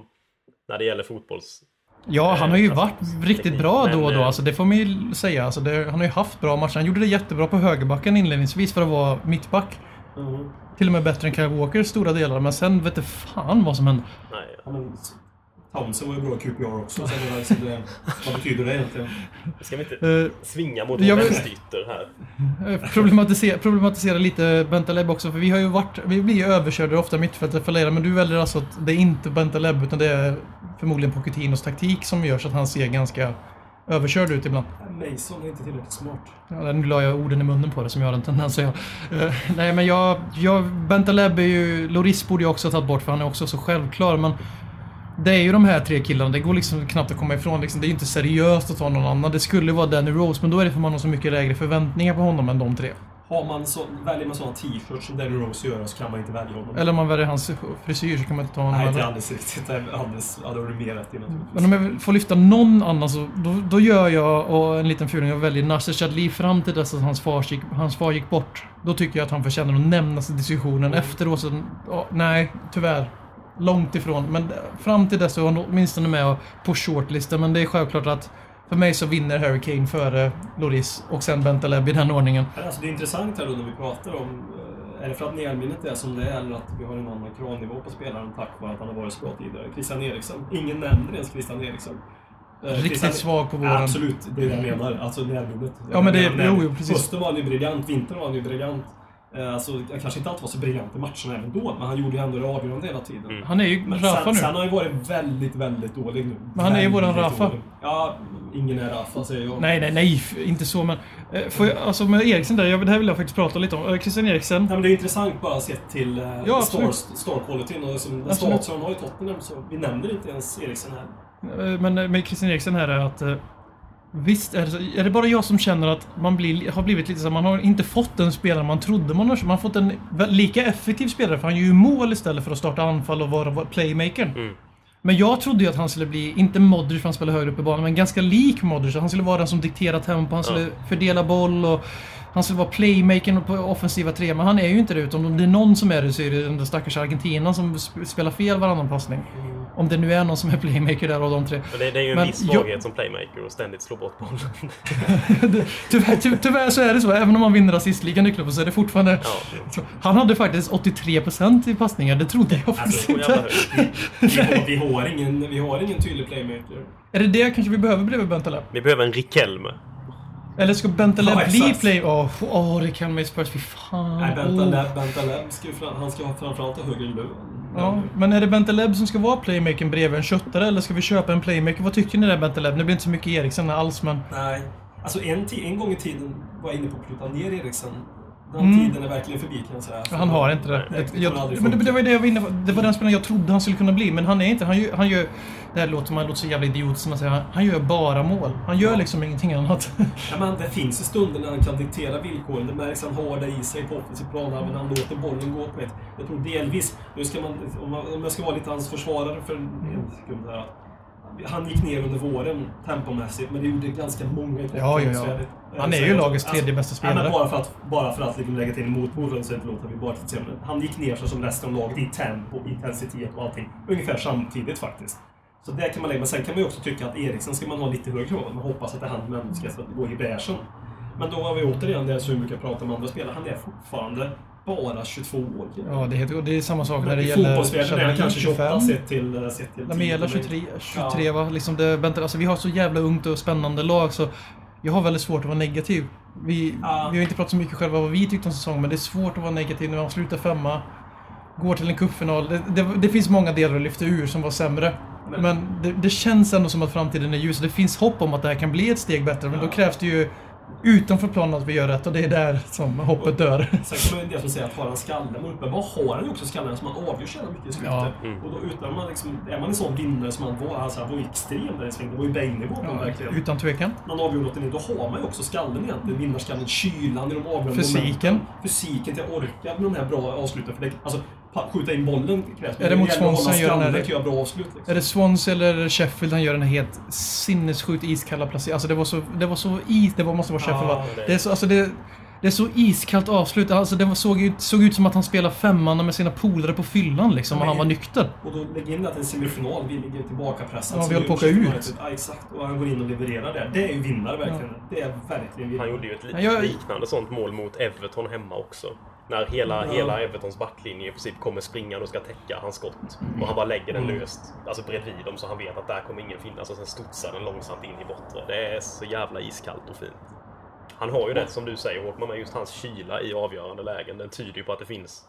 När det gäller fotbolls... Ja, han har ju Eh, varit riktigt teknik. bra då och Men, då. eh, Alltså, det får man ju säga. Alltså, det, han har ju haft bra matcher. Han gjorde det jättebra på högerbacken inledningsvis för att vara mittback. Mm. Till och med bättre än Kyle Walker stora delar. Men sen vet du fan vad som hände. Nej, Ja, men Townsend var ju bra i QPR också. Så det var liksom det, vad betyder det egentligen? ska vi inte Uh, svinga mot vill- vänsterytter här? problematisera, problematisera lite Bentaleb också. För vi har ju varit... Vi blir ju överkörda ofta mittfältet fallerar. Men du väljer alltså att det är inte Bentaleb utan det är förmodligen Pochettinos taktik som gör så att han ser ganska överkörd ut ibland. Mason är inte tillräckligt smart. Ja, nu la jag orden i munnen på det som jag har en tendens att göra. Eh, nej men jag, jag... Bentaleb är ju... Loris borde jag också ha tagit bort för han är också så självklar men... Det är ju de här tre killarna, det går liksom knappt att komma ifrån. Liksom, det är ju inte seriöst att ta någon annan. Det skulle vara Danny Rose, men då är det för man har så mycket lägre förväntningar på honom än de tre. Har man så, väljer man sådana t-shirts som Danny Rose gör så kan man inte välja honom. Eller om man väljer hans frisyr så kan man inte ta honom Nej, inte heller. alldeles riktigt. Det är alldeles, ja, det har du mer rätt i. Men om jag får lyfta någon annan så då, då gör jag och en liten fuling och väljer Nasser Chadli fram till dess att hans far, gick, hans far gick bort. Då tycker jag att han förtjänar att nämnas i diskussionen. Efteråt så... ja, nej, tyvärr. Långt ifrån. Men fram till dess så var han åtminstone med på shortlisten. Men det är självklart att för mig så vinner Harry Kane före Loris och sen Bentaleb i den ordningen. Alltså, det är intressant här då när vi pratar om... eh, Är det för att nedminnet är som det är eller att vi har en annan kravnivå på spelaren tack vare att han har varit så bra tidigare? Christian Eriksen. Ingen nämner ens Christian Eriksen. Eh, Riktigt Christian- svag på våren. Absolut, det är det jag menar. Alltså närminnet. Ja, men det- jo, jo, precis. Hösten var han ju briljant, vintern var han ju briljant. Eh, Alltså, han kanske inte alltid var så briljant i matcherna även då, men han gjorde ju ändå det avgörande hela tiden. Han är ju Men Rafa sen, nu. sen har han ju varit väldigt, väldigt dålig nu. Men han är ju våran Väldigt Rafa. dålig. Ja, ingen är Rafa säger jag. Nej, nej, nej. Inte så men... eh, Får jag, alltså med Eriksen där, jag, det här vill jag faktiskt prata lite om. Eh, Christian Eriksen. Nej, men det är intressant bara sett till Ja, star, qualityn och som den status han har i Tottenham så vi nämner inte ens Eriksen här. Men med Christian Eriksen här är att... Visst är det, så, är det bara jag som känner att man blir, har blivit lite så man har inte fått den spelare man trodde man har. Man har fått en lika effektiv spelare för han gör ju mål istället för att starta anfall och vara playmakern. Mm. Men jag trodde ju att han skulle bli, inte Modric för han spelar högre upp i banan, men ganska lik Modric. Han skulle vara den som dikterar tempo, han skulle fördela boll och han skulle vara playmakern på offensiva tre, men han är ju inte det. Utan om det är någon som är det så är det den där stackars Argentina som sp- spelar fel varannan passning. Om det nu är någon som är playmaker där av de tre. Men det, det är ju en Men viss jag- svaghet som playmaker och ständigt slå bort bollen. Tyvärr, ty, tyvärr så är det så. Även om man vinner assistligan i klubben så är det fortfarande... Ja. Han hade faktiskt 83% i passningar. Det trodde jag faktiskt Alltså, så jävla inte. Vi har, vi, har ingen, vi har ingen tydlig playmaker. Är det det kanske vi behöver bredvid Bentaleb? Vi behöver en Rikelme. Eller ska Bentaleb Ja, bli exakt. play... Åh, oh, det kan man ju Spurs. Fy fan. Nej. Bentaleb, Bentaleb ska ju han ska framförallt ha högre lön. Ja, men är det Bentaleb som ska vara playmakern bredvid en köttare eller ska vi köpa en playmaker? Vad tycker ni där Bentaleb? Det blir inte så mycket Eriksen alls men... Nej. Alltså en, en gång i tiden var jag inne på att flytta ner Eriksen. Den Mm. tiden är verkligen förbi kan jag säga. Han har inte det. Nej, det jag, men det, det var det jag var inne på. Det var den spelaren jag trodde han skulle kunna bli, men han är inte. Han gör... Han gör det här låter, man låter så jävla idiot som man säger. Han, gör bara mål. Han gör liksom ingenting annat. Ja, men det finns ju stunder när han kan diktera villkoren. Det märks han har det i sig på offensiv plan. Men han låter bollen gå på ett... Jag tror delvis... Nu ska man, om, jag ska vara lite hans försvarare för en, en sekund här. Han gick ner under våren tempomässigt, men det gjorde ganska många i Ja, ja, ja. Han är Så ju lagets tredje bästa Ja, spelare. men bara för att, bara för att liksom lägga till en motpol så låter vi bara. Men han gick ner sig som resten av laget i tempo, intensitet och allting. Ungefär samtidigt faktiskt. Så det kan man lägga. Men sen kan man ju också tycka att Eriksen ska man ha lite högre grad. Man hoppas att det är han men ska gå i bräschen. Men då har vi återigen det som vi brukar prata om andra spelare. Han är fortfarande bara 22 år. Ja, det är, det är samma sak när det I gäller... fotbollsvärlden är han kanske 28 25. sett till, eh, sett till Lamela tiden. 23, 23 va? Liksom det, alltså vi har så jävla ungt och spännande lag så jag har väldigt svårt att vara negativ. Vi, Ja. vi har inte pratat så mycket själva vad vi tyckte om säsongen men det är svårt att vara negativ när man slutar femma. Går till en cupfinal. Det, det, det finns många delar att lyfta ur som var sämre. Men- Men det, det känns ändå som att framtiden är ljus. Det finns hopp om att det här kan bli ett steg bättre men då Ja. krävs det ju utanför planen att vi gör rätt och det är där som hoppet dör. Sen kan man ju dels säga att har han skallen, men uppenbarligen har han ju också skallen som han avgör så jävla mycket i slutet. Ja. Mm. Och då utan man liksom, är man en sån vinnare som han var, alltså han var ju extrem där i svängen. Det var ju Bane-nivå på honom verkligen. Utan tvekan. Man avgör något då har man ju också skallen egentligen. Vinnarskallen, kylan i de avgörande Fysiken. momenten. Fysiken till att orka med de här bra avsluten. För det, alltså, skjuta in bollen krävs. Är det mot Swansea gör den här- göra bra avslut. Liksom. Är det Swans eller Sheffield han gör den här helt sinnessjukt iskalla placeringen? Alltså det var så... Det var så is... Det var, måste vara Sheffield Ja, va? det- Det är så... Alltså det... Det är så iskallt avslut. Alltså det var, såg, ut, såg ut som att han spelade femman med sina polare på fyllan liksom, och han var nykter. Och då lägg in att det är en semifinal, vi ligger tillbaka pressade. Ja, vi det håller på att åka ut. Ja, exakt. Och han går in och levererar där. Det är ju vinnare verkligen. Det är verkligen vinnare. Han gjorde ju ett Ja, liknande sånt mål mot Everton hemma också. När hela, Ja. hela Evertons backlinje i princip kommer springande och ska täcka hans skott. Och han bara lägger den Mm. löst, alltså bredvid dem så han vet att där kommer ingen finnas och sen studsar den långsamt in i bortre. Det är så jävla iskallt och fint. Han har ju det som du säger Håkman, med just hans kyla i avgörande lägen. Den tyder ju på att det finns...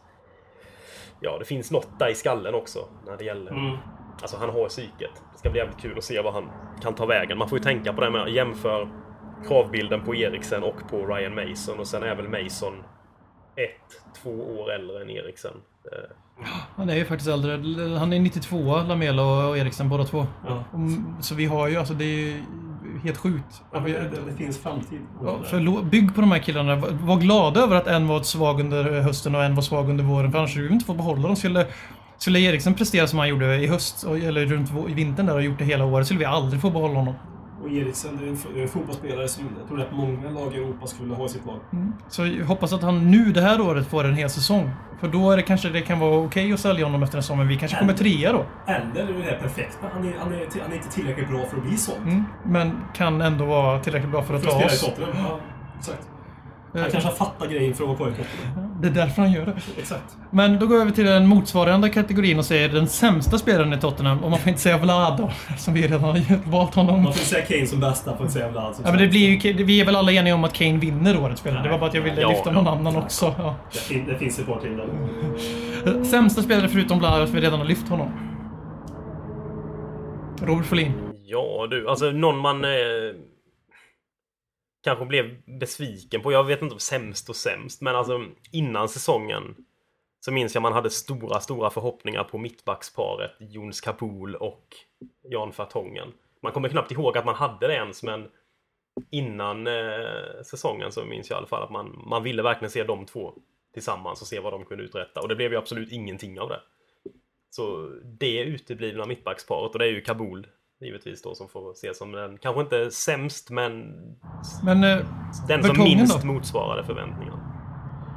Ja, det finns något där i skallen också när det gäller... Mm. Alltså han har psyket. Det ska bli jävligt kul att se vad han kan ta vägen. Man får ju tänka på det med jämför kravbilden på Eriksen och på Ryan Mason och sen är väl Mason ett, två år äldre än Eriksen. Eh, Han är ju faktiskt äldre. Han är 92 Lamela och Eriksen båda två. Ja. Mm, Så vi har ju, alltså det är ju helt sjukt. Ja, det, det, det finns framtid. Ja, förlå- bygg på de här killarna. Var- glada över att en var svag under hösten och en var svag under våren. För annars skulle vi inte få behålla dem. Skulle, skulle Eriksen prestera som han gjorde i höst, eller runt vintern där och gjort det hela året, skulle vi aldrig få behålla honom. Och Eriksen, det är en fotbollsspelare som jag tror att många lag i Europa skulle ha i sitt lag. Så jag hoppas att han nu det här året får en hel säsong. För då är det kanske det kan vara okej att sälja honom efter en säsong, men vi kanske kommer trea då. Eller är det här perfekta. Han är, han, är, han är inte tillräckligt bra för att bli sånt. Mm. Men kan ändå vara tillräckligt bra för att För att ta spela i oss. Tottenham. Ja, exakt. Han Eh, kanske har fattat grejen för att vara kvar i Tottenham. Det är därför han gör det. Exakt. Men då går vi över till den motsvarande kategorin och säger den sämsta spelaren i Tottenham. Och man får inte säga Vlad då, som vi redan har valt honom. Man får säga Kane som bästa, får inte säga Vlad som Ja, men det blir ju, vi är väl alla eniga om att Kane vinner årets spelare. Det var bara att jag ville Ja, lyfta ja. någon annan också. Ja. Det, fin, det finns ett par till där. Sämsta spelare förutom Vlad, att vi redan har lyft honom. Robert Folin. Ja du, alltså någon man eh, kanske blev besviken på. Jag vet inte om sämst och sämst, men alltså innan säsongen så minns jag man hade stora, stora förhoppningar på mittbacksparet Jons Kapul och Jan Fartongen. Man kommer knappt ihåg att man hade det ens, men innan eh, säsongen så minns jag i alla fall att man, man ville verkligen se de två tillsammans och se vad de kunde uträtta. Och det blev ju absolut ingenting av det. Så det uteblivna mittbacksparet, och det är ju Kabul givetvis då som får ses som den, kanske inte sämst, men Men eh, den som minst då? motsvarade förväntningarna.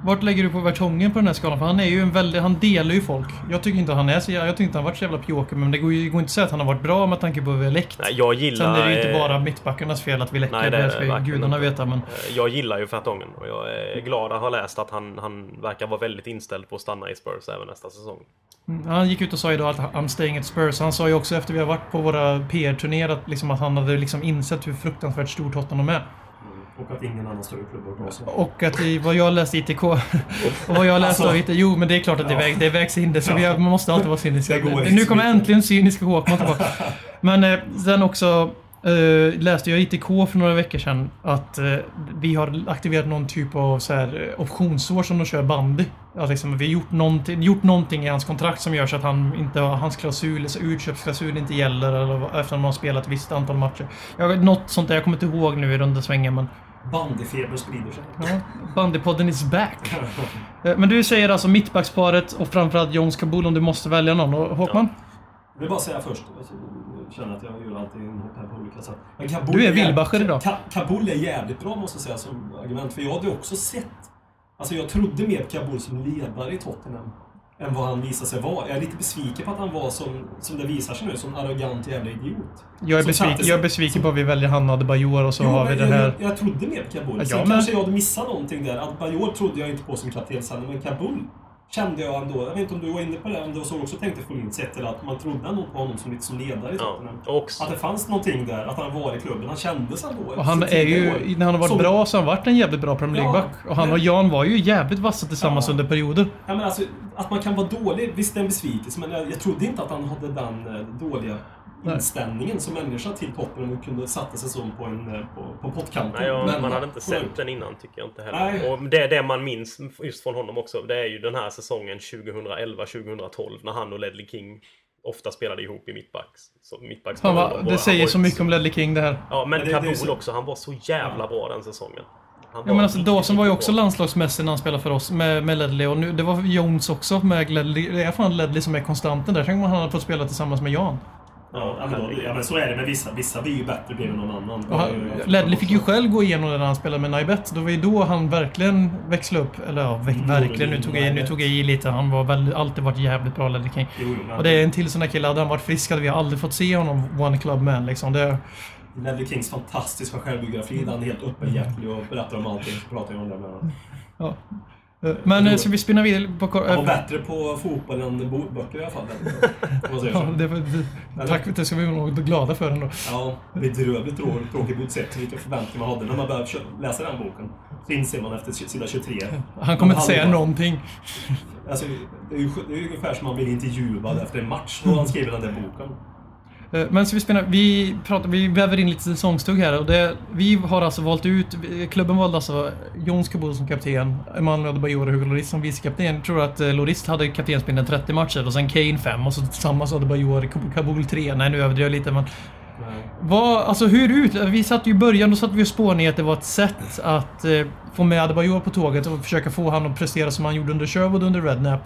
Vart lägger du på Vertongen på den här skalan? För han är ju en väldigt... Han delar ju folk. Jag tycker inte han är så... Jag tycker inte han varit så jävla pjoker, men det går ju går inte att säga att han har varit bra med tanke på hur vi har läckt. Nej, jag gillar... Sen är det ju inte eh, bara mittbackarnas fel att vi läcker. Nej, det det ska ju gudarna inte. veta, men... eh, Jag gillar ju Vertongen och jag är glad att ha läst att han, han verkar vara väldigt inställd på att stanna i Spurs även nästa säsong. Mm, Han gick ut och sa idag att I'm staying at Spurs. Han sa ju också efter vi har varit på våra PR-turnéer att, liksom, att han hade liksom insett hur fruktansvärt stor Tottenham är. Och att ingen annan större klubb har så. Och att i vad jag läste ITK... och vad jag läste Alltså- av IT... Jo, men det är klart att det, Ja. väg, det vägs in det. Så vi har, man måste alltid vara går Nu kommer äntligen cyniska Håkman tillbaka. Men eh, sen också... eh, läste jag ITK för några veckor sedan att eh, vi har aktiverat någon typ av så här, eh, optionsår som de kör bandy. Att liksom, vi har gjort någonting, gjort någonting i hans kontrakt som gör så att han inte har, hans klausul, så utköpsklausul inte gäller eller, efter att man har spelat ett visst antal matcher. Jag, något sånt där, jag kommer inte ihåg nu i runda svängen men... Bandyfeber sprider sig. Ja, Bandypodden is back. Eh, Men du säger alltså mittbacksparet och framförallt Jones Kabul om du måste välja någon. Och Håkman? Jag vill bara säga först, jag känner att jag gör alltid inhopp här på olika sätt. Men Kabul Du är Wilbacher idag. Ka- Kabul är jävligt bra måste jag säga som argument. För jag hade också sett... Alltså jag trodde mer på Kabul som ledare i Tottenham. Än vad han visade sig vara. Jag är lite besviken på att han var som, som det visar sig nu, som arrogant jävla idiot. Jag är besviken, jag är besviken på att vi väljer Hanna Adebayor och så Jo, har vi men det här. Jag, jag trodde mer på Kabul. Ja, Sen med. kanske jag hade missat någonting där. Adebayor trodde jag inte på som kaptensande, men Kabul kände jag ändå. Jag vet inte om du var inne på det, om du så också tänkte Folin sett eller att man trodde ändå på honom som lite som ledare i Ja, Tottenham. också, Att det fanns någonting där, att han var i klubben. Han kändes ändå. Och han är ju, år. när han har varit Som- bra så har han varit en jävligt bra Premier Ja, League-back. Och han men- och Jan var ju jävligt vassa tillsammans Ja. under perioder. Ja, men alltså, att man kan vara dålig, visst det är en besvikelse, men jag, jag trodde inte att han hade den eh, dåliga Nej. inställningen som människa till Tottenham och kunde sätta sig som på, en, eh, på, på pottkanten. nej, jag, Men- man hade inte sett den innan tycker jag inte heller. Nej. Och det, det man minns just från honom också, det är ju den här säsongen 2011-2012 när han och Ledley King ofta spelade ihop i mittbacks. Så mittbacks han det var säger ju så mycket om Ledley King det här. Ja, men Ja, det- det är Kabul så- också. Han var så jävla bra den säsongen. Han Ja, men alltså, Dawson var ju också landslagsmässig när han spelade för oss med, med Ledley och nu, det var Jones också med Ledley. Det är fan Ledley som är konstanten där. Tänk om han hade fått spela tillsammans med Jan. Ja, ja, men då, ja, men så är det med vissa. Vissa blir ju bättre bredvid någon annan. Han, Ledley fick ju själv gå igenom det när han spelade med Naibet. Det var ju då han verkligen växlade upp. Eller ja, Mm, ve- verkligen. Nu tog, jag, nu tog jag i lite. Han var väl, alltid varit jävligt bra, Ledley King. Jo, jo, men Och det är en till sån där kille. Hade han varit frisk hade vi aldrig fått se honom One Club Man liksom. Det, Ledley Kings fantastiska självbiografi han är helt öppenhjärtig och berättar om allting. Så pratar jag om det med honom. ja. Men eh, ska vi spinna vidare på... Han var eh, bättre på fotboll än böcker i alla fall. Ja, det, det, tack, det ska vi vara glada för ändå. Ja, bedrövligt trå- tråkigt utsett. Vilka förväntningar man hade när man började läsa den boken. Så inser man efter sida 23. Han kommer inte säga någonting. Alltså, det är ju det är ungefär som man blir intervjuad efter en match då han skriver den där boken. Eh, Men ska vi spinna... Vi, pratar, vi väver in lite säsongstugg här. Och det, vi har alltså valt ut... Klubben valde alltså Jones Kabul som kapten, Emanuel Adebayor och Hugo Lloris som vicekapten. Jag tror att eh, Lloris hade kaptensbindeln 30 matcher och sen Kane 5 och så tillsammans Adebayor Kabul 3. Nej, nu överdriver jag lite men... Vad, alltså hur ut? Vi satt ju i början, då satt vi och spånade att det var ett sätt att eh, få med Adebayor på tåget och försöka få han att prestera som han gjorde under Sherwood under Rednap.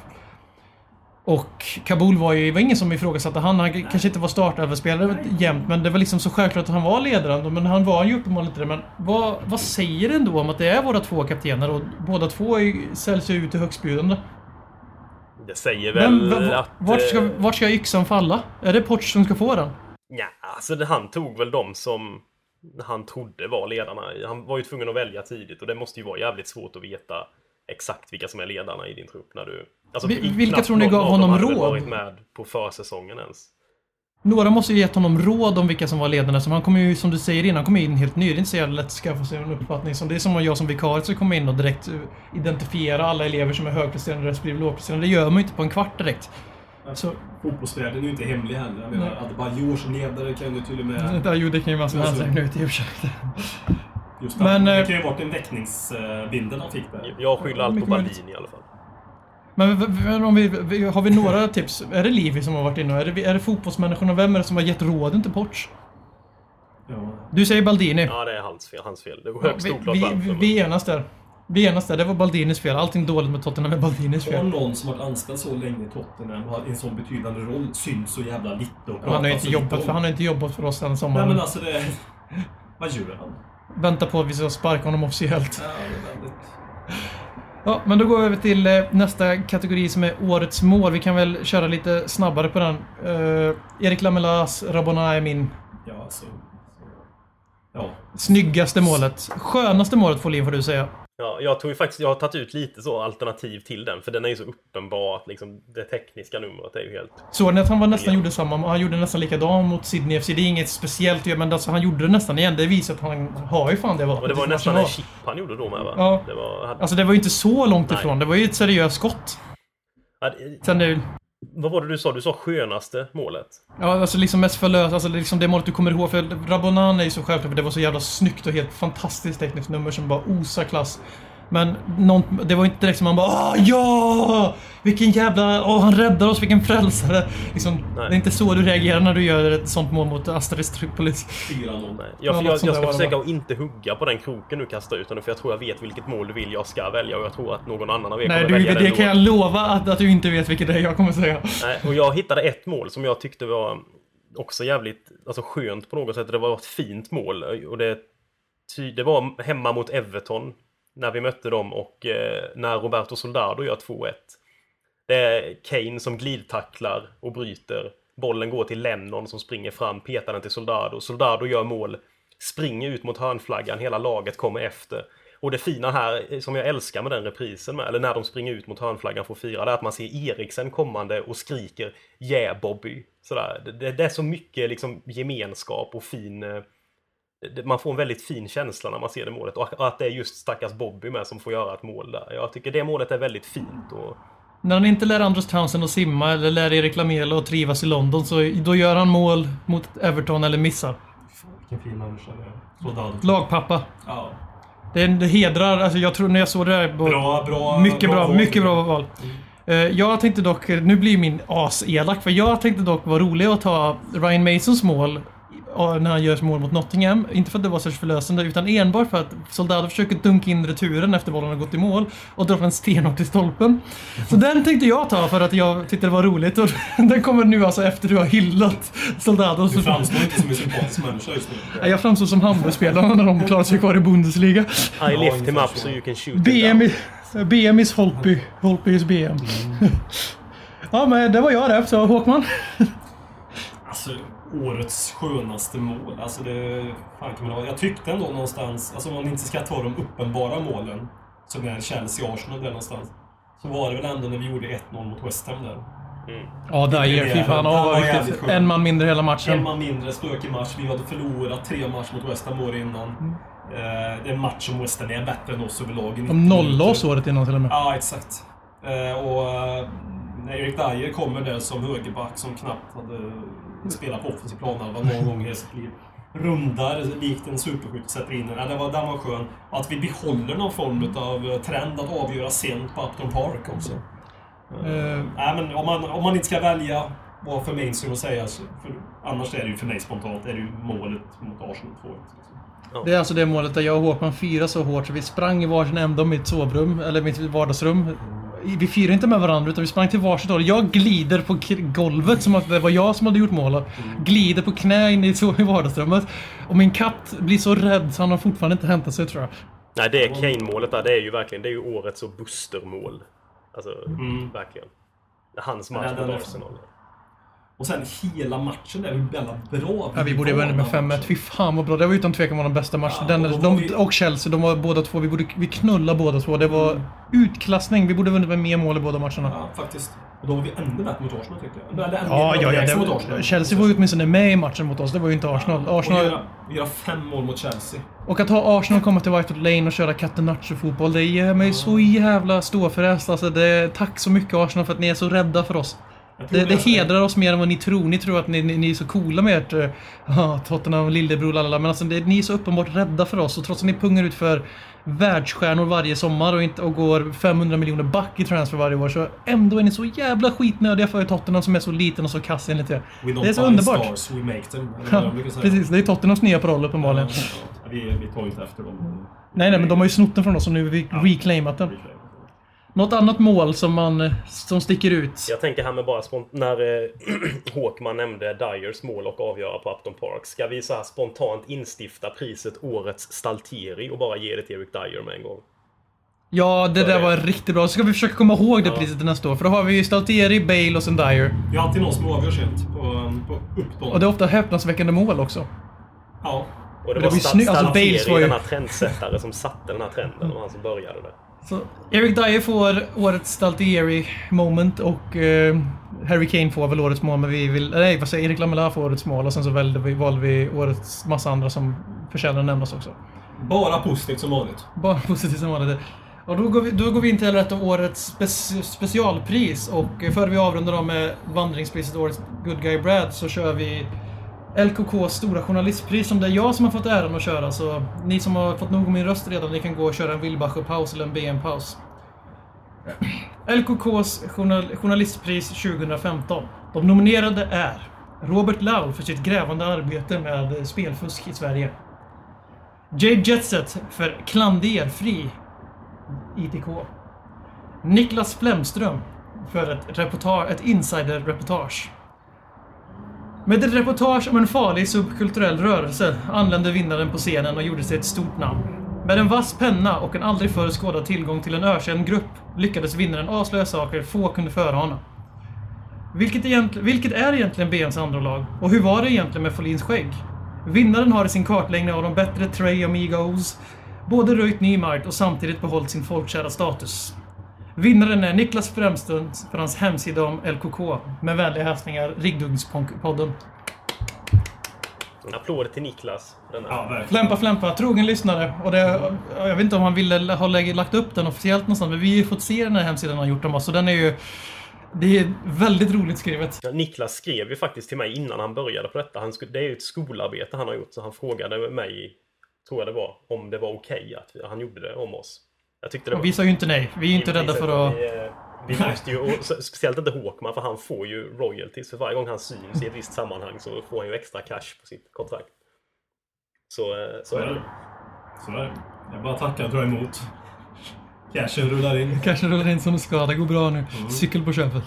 Och Kabul var ju, det var ingen som ifrågasatte han. Han kanske inte var startöverspelare jämt, men det var liksom så självklart att han var ledaren. Men han var ju uppenbarligen inte det. Men vad, vad säger det ändå om att det är våra två kaptener och båda två är, säljs ju ut till högstbjudande? Det säger väl Men att... vart, ska, eh, vart ska yxan falla? Är det Poch som ska få den? Ja, alltså han tog väl de som han trodde var ledarna. Han var ju tvungen att välja tidigt och det måste ju vara jävligt svårt att veta exakt vilka som är ledarna i din trupp när du... Alltså, vilka tror ni någon gav av honom råd? varit med på försäsongen ens. Några måste ju gett honom råd om vilka som var ledarna. Så han kommer ju, som du säger innan, kommer in helt ny. Det är inte så jävla lätt att skaffa sig en uppfattning. Som det är som om jag som vikarie ska komma in och direkt eh, identifiera alla elever som är högpresterande respektive lågpresterande. Det gör man ju inte på en kvart direkt. Så, Fotbollsvärlden är ju inte hemlig heller. Jag menar, som ledare kan ju till och med... där gjorde det ju massor med Alltså- nu i sig. Just Men, det, eh, det kan ju ha varit en väckningsbindel han fick där. Jag skyller allt på. Baldin i alla fall. Men v- om vi, har vi några tips? Är det Livi som har varit inne? Är det, är det fotbollsmänniskorna? Vem är det som har gett råden till Porch? Ja. Du säger Baldini. Ja, det är hans fel. Hans fel. Det var Ja, högst vi, oklart vi, vi, men- vi enas där. Vi enas där. Det var Baldinis fel. Allting dåligt med Tottenham är Baldinis Har fel. någon som varit anställd så länge i Tottenham och har en sån betydande roll syns så jävla lite och Han har inte jobbat om. för, han har inte jobbat för oss den sommaren. Nej men alltså det... Vad gör han? Vänta på att vi ska sparka honom officiellt. Ja, det är väldigt... Ja, men då går vi över till eh, nästa kategori som är Årets mål. Vi kan väl köra lite snabbare på den. Eh, Erik Lamelas Rabona är min Ja, alltså... Ja. snyggaste målet. Skönaste målet Folin får du säga. Ja, jag tror ju faktiskt, jag har tagit ut lite så alternativ till den, för den är ju så uppenbar att liksom, det tekniska numret är ju helt... Såg att han var nästan gjorde samma? Han gjorde nästan likadan mot Sydney FC. Det är inget speciellt men alltså, han gjorde det nästan igen. Det visar att han har ju fan det vapnet. Och det var nästan en chip han gjorde då med va? Ja. Det var... Hade, Alltså det var ju inte så långt Nej. ifrån. Det var ju ett seriöst skott. hade, Sen det, vad var det du sa? Du sa skönaste målet? Ja, alltså liksom mest förlöst. Alltså liksom det målet du kommer ihåg. För Rabonan är ju så självklart, för det var så jävla snyggt och helt fantastiskt tekniskt nummer som bara osar klass. Men någon, det var inte direkt som man bara Åh, ja! Vilken jävla... Åh, han räddar oss, vilken frälsare! Liksom, det är inte så du reagerar när du gör ett sånt mål mot Asteris Tripolis. 4-0. Nej. Ja, Jag, jag, jag ska det, försöka att inte hugga på den kroken du kastar ut för jag tror jag vet vilket mål du vill jag ska välja och jag tror att någon annan av er Nej, kommer du, välja det den kan jag lova att, att du inte vet vilket det är jag kommer säga. Nej, och jag hittade ett mål som jag tyckte var också jävligt alltså skönt på något sätt. Det var ett fint mål. Och det, det var hemma mot Everton när vi mötte dem och eh, när Roberto Soldado gör 2-1. Det är Kane som glidtacklar och bryter. Bollen går till Lennon som springer fram, petar den till Soldado. Soldado gör mål, springer ut mot hörnflaggan, hela laget kommer efter. Och det fina här, eh, som jag älskar med den reprisen med, eller när de springer ut mot hörnflaggan för att fira, det är att man ser Eriksen kommande och skriker Yeah Bobby! Sådär. Det, det, det är så mycket liksom gemenskap och fin... Eh, man får en väldigt fin känsla när man ser det målet och att det är just stackars Bobby med som får göra ett mål där. Jag tycker det målet är väldigt fint och När han inte lär Andros Townsend att simma eller lär Erik Lamela att trivas i London så då gör han mål mot Everton eller missar. Vilken fin människa det är. Lagpappa. Ja. Det, det hedrar, alltså jag tror när jag såg det där... Bra, bra. Mycket bra, val. mycket bra val. Eh, Jag tänkte dock, nu blir min as elak för jag tänkte dock vara rolig att ta Ryan Masons mål när han gör mål mot Nottingham. Inte för att det var särskilt förlösande, utan enbart för att Soldado försöker dunka in returen efter bollen har gått i mål och drar den stenhårt i stolpen. Så den tänkte jag ta för att jag tyckte det var roligt och den kommer nu alltså efter du har hyllat Soldado. Du framstår inte som en sympatisk människa just nu. Jag framstår som Hamburgspelarna när de klarar sig kvar i Bundesliga. I lift him up so you can shoot him BM, down. i, BM is Holtby. Holtby is BM. ja, men det var jag det. Så Håkman? Alltså, årets skönaste mål. Alltså det... Fan kan man ha. Jag tyckte ändå någonstans, alltså om man inte ska ta de uppenbara målen, som är Chelsea-Arsenal där någonstans, så var det väl ändå när vi gjorde 1-0 mot West Ham där. Ja. Fy fan. Han Ja, var var jävligt riktigt. skön. En man mindre hela En matchen. man mindre, stökig match. Vi hade förlorat tre matcher mot West Ham året innan. Eh, det är en match som West Ham är bättre än oss överlag. i 90 De nollade oss året innan till och med. Ja, exakt. Eh, och eh, när Erik Dyer kommer där som högerback som knappt hade spelat på offensiv planhalva någon gång i sitt liv. Rundar likt en superskytt sätter in den. Ja, det var, den var skön. Att vi behåller någon form av trend att avgöra sent på Upton Park också. Eh, Nej, men om man, om man inte ska välja vad för mainstream att säga, så, för annars är det ju för mig spontant, är det ju målet mot Arsenal 2 liksom. Det är alltså det målet där jag och Håkman firade så hårt så vi sprang i varsin ände av mitt sovrum, eller mitt vardagsrum. Vi firade inte med varandra utan vi sprang till varsitt håll. Jag glider på golvet som att det var jag som hade gjort målet. Glider på knä in i, vardagsrummet. Och min katt blir så rädd så han har fortfarande inte hämtat sig tror jag. Nej, det Kane-målet där, det är ju verkligen det är ju årets så Buster-mål. Alltså, verkligen. Hans match Mm. Mot är- Arsenal. Och sen hela matchen är ju väldigt bra. Ja, vi borde ju vunnit med 5-1. Fy fan vad bra. Det var utan tvekan vår bästa match. Ja, Den, och de, vi- och Chelsea, de var båda två. Vi, borde, vi knullade båda två. Det var utklassning. Vi borde vunnit med mer mål i båda matcherna. Ja, faktiskt. Och då var vi ännu bättre mot Arsenal tyckte jag. Eller Ja, ja, ja. överlägsna mot Det, Arsenal. Chelsea var ju åtminstone med i matchen mot oss. Det var ju inte Arsenal. Och Arsenal göra, göra fem mål mot Chelsea. och att ha Arsenal komma till White Hart Lane och köra catenaccio-fotboll, det ger mig så jävla ståfräs. Alltså, det, tack så mycket Arsenal för att ni är så rädda för oss. Det, det hedrar oss mer än vad ni tror. Ni tror att ni, ni, ni är så coola med ert uh, Tottenham, lillebror, lalala. Men alltså, det, ni är så uppenbart rädda för oss. Och trots att ni pungar ut för världsstjärnor varje sommar och, inte, och går 500 miljoner back i transfer varje år. Så ändå är ni så jävla skitnödiga för Tottenham som är så liten och så kass enligt er. We Det är så underbart. stars, we make them. Ja, precis, det är Tottenhams nya paroll uppenbarligen. Ja, ja. Vi, vi tar ju inte efter dem. Nej, nej, men de har ju snott den från oss och nu har vi reclaimat den. Något annat mål som, man, som sticker ut? Jag tänker här med bara när eh, Håkman nämnde Dyers mål och avgöra på Upton Park. Ska vi så här spontant instifta priset Årets Staltieri och bara ge det till Eric Dyer med en gång? Ja, det För där det. var riktigt bra. Så ska vi försöka komma ihåg det Ja. priset till nästa år. För då har vi ju Staltieri, Bale och sen Dyer. Har alltid någon som avgör sent på, på Upton. Och det är ofta häpnadsväckande mål också. Ja. Och det, Det var var. Alltså, Staltieri, Bales var ju- denna trendsättare som satte den här trenden och han som började det. Så Eric Dyer får årets Staltieri moment och eh, Harry Kane får väl årets mål, men vi vill... Nej, vad säger? Erik Lamela får årets mål och sen så valde vi, valde vi årets massa andra som förtjänar att nämnas också. Bara positivt som vanligt. Bara positivt som vanligt. Och då går, vi, då går vi in till ett av årets spec- specialpris och eh, före vi avrundar dem med vandringspriset Årets Good Guy Brad så kör vi LKKs stora journalistpris som det är jag som har fått äran att köra så ni som har fått nog av min röst redan ni kan gå och köra en Wilbacher-paus eller en BM-paus. LKKs journal- journalistpris 2015. De nominerade är Robert Lau för sitt grävande arbete med spelfusk i Sverige. Jade Jetset för klanderfri ITK. Niklas Flemström för ett, reportage, ett insider-reportage. Med ett reportage om en farlig subkulturell rörelse anlände vinnaren på scenen och gjorde sig ett stort namn. Med en vass penna och en aldrig förr skådad tillgång till en ökänd grupp lyckades vinnaren avslöja saker få kunde förana. Vilket, egent, vilket är egentligen BMs andra lag? Och hur var det egentligen med Folins skägg? Vinnaren har i sin kartläggning av de bättre Trey Amigos både röjt ny mark och samtidigt behållit sin folkkära status. Vinnaren är Niklas Främstund för hans hemsida om LKK. Med vänliga hälsningar Riggduggspodden. En applåd till Niklas. Ja, verkligen. Flämpa Flämpa, trogen lyssnare. Och det, jag vet inte om han ville ha lagt upp den officiellt någonstans, men vi har ju fått se den här hemsidan han gjort om oss. Så den är ju... Det är väldigt roligt skrivet. Ja, Niklas skrev ju faktiskt till mig innan han började på detta. Han det är ju ett skolarbete han har gjort, så han frågade mig, tror jag det var, om det var okej att vi- han gjorde det om oss. Jag tyckte det Och vi sa ju inte nej. Vi är ju inte rädda för att... Vi, eh, vi måste ju, och speciellt inte Håkman, för han får ju royalties. För varje gång han syns i ett visst sammanhang så får han ju extra cash på sitt kontrakt. Så, eh, så är det. Så är det. Jag bara tackar och drar emot. Cashen rullar in. Kanske rullar in som det ska. Det går bra nu. Cykel på köpet.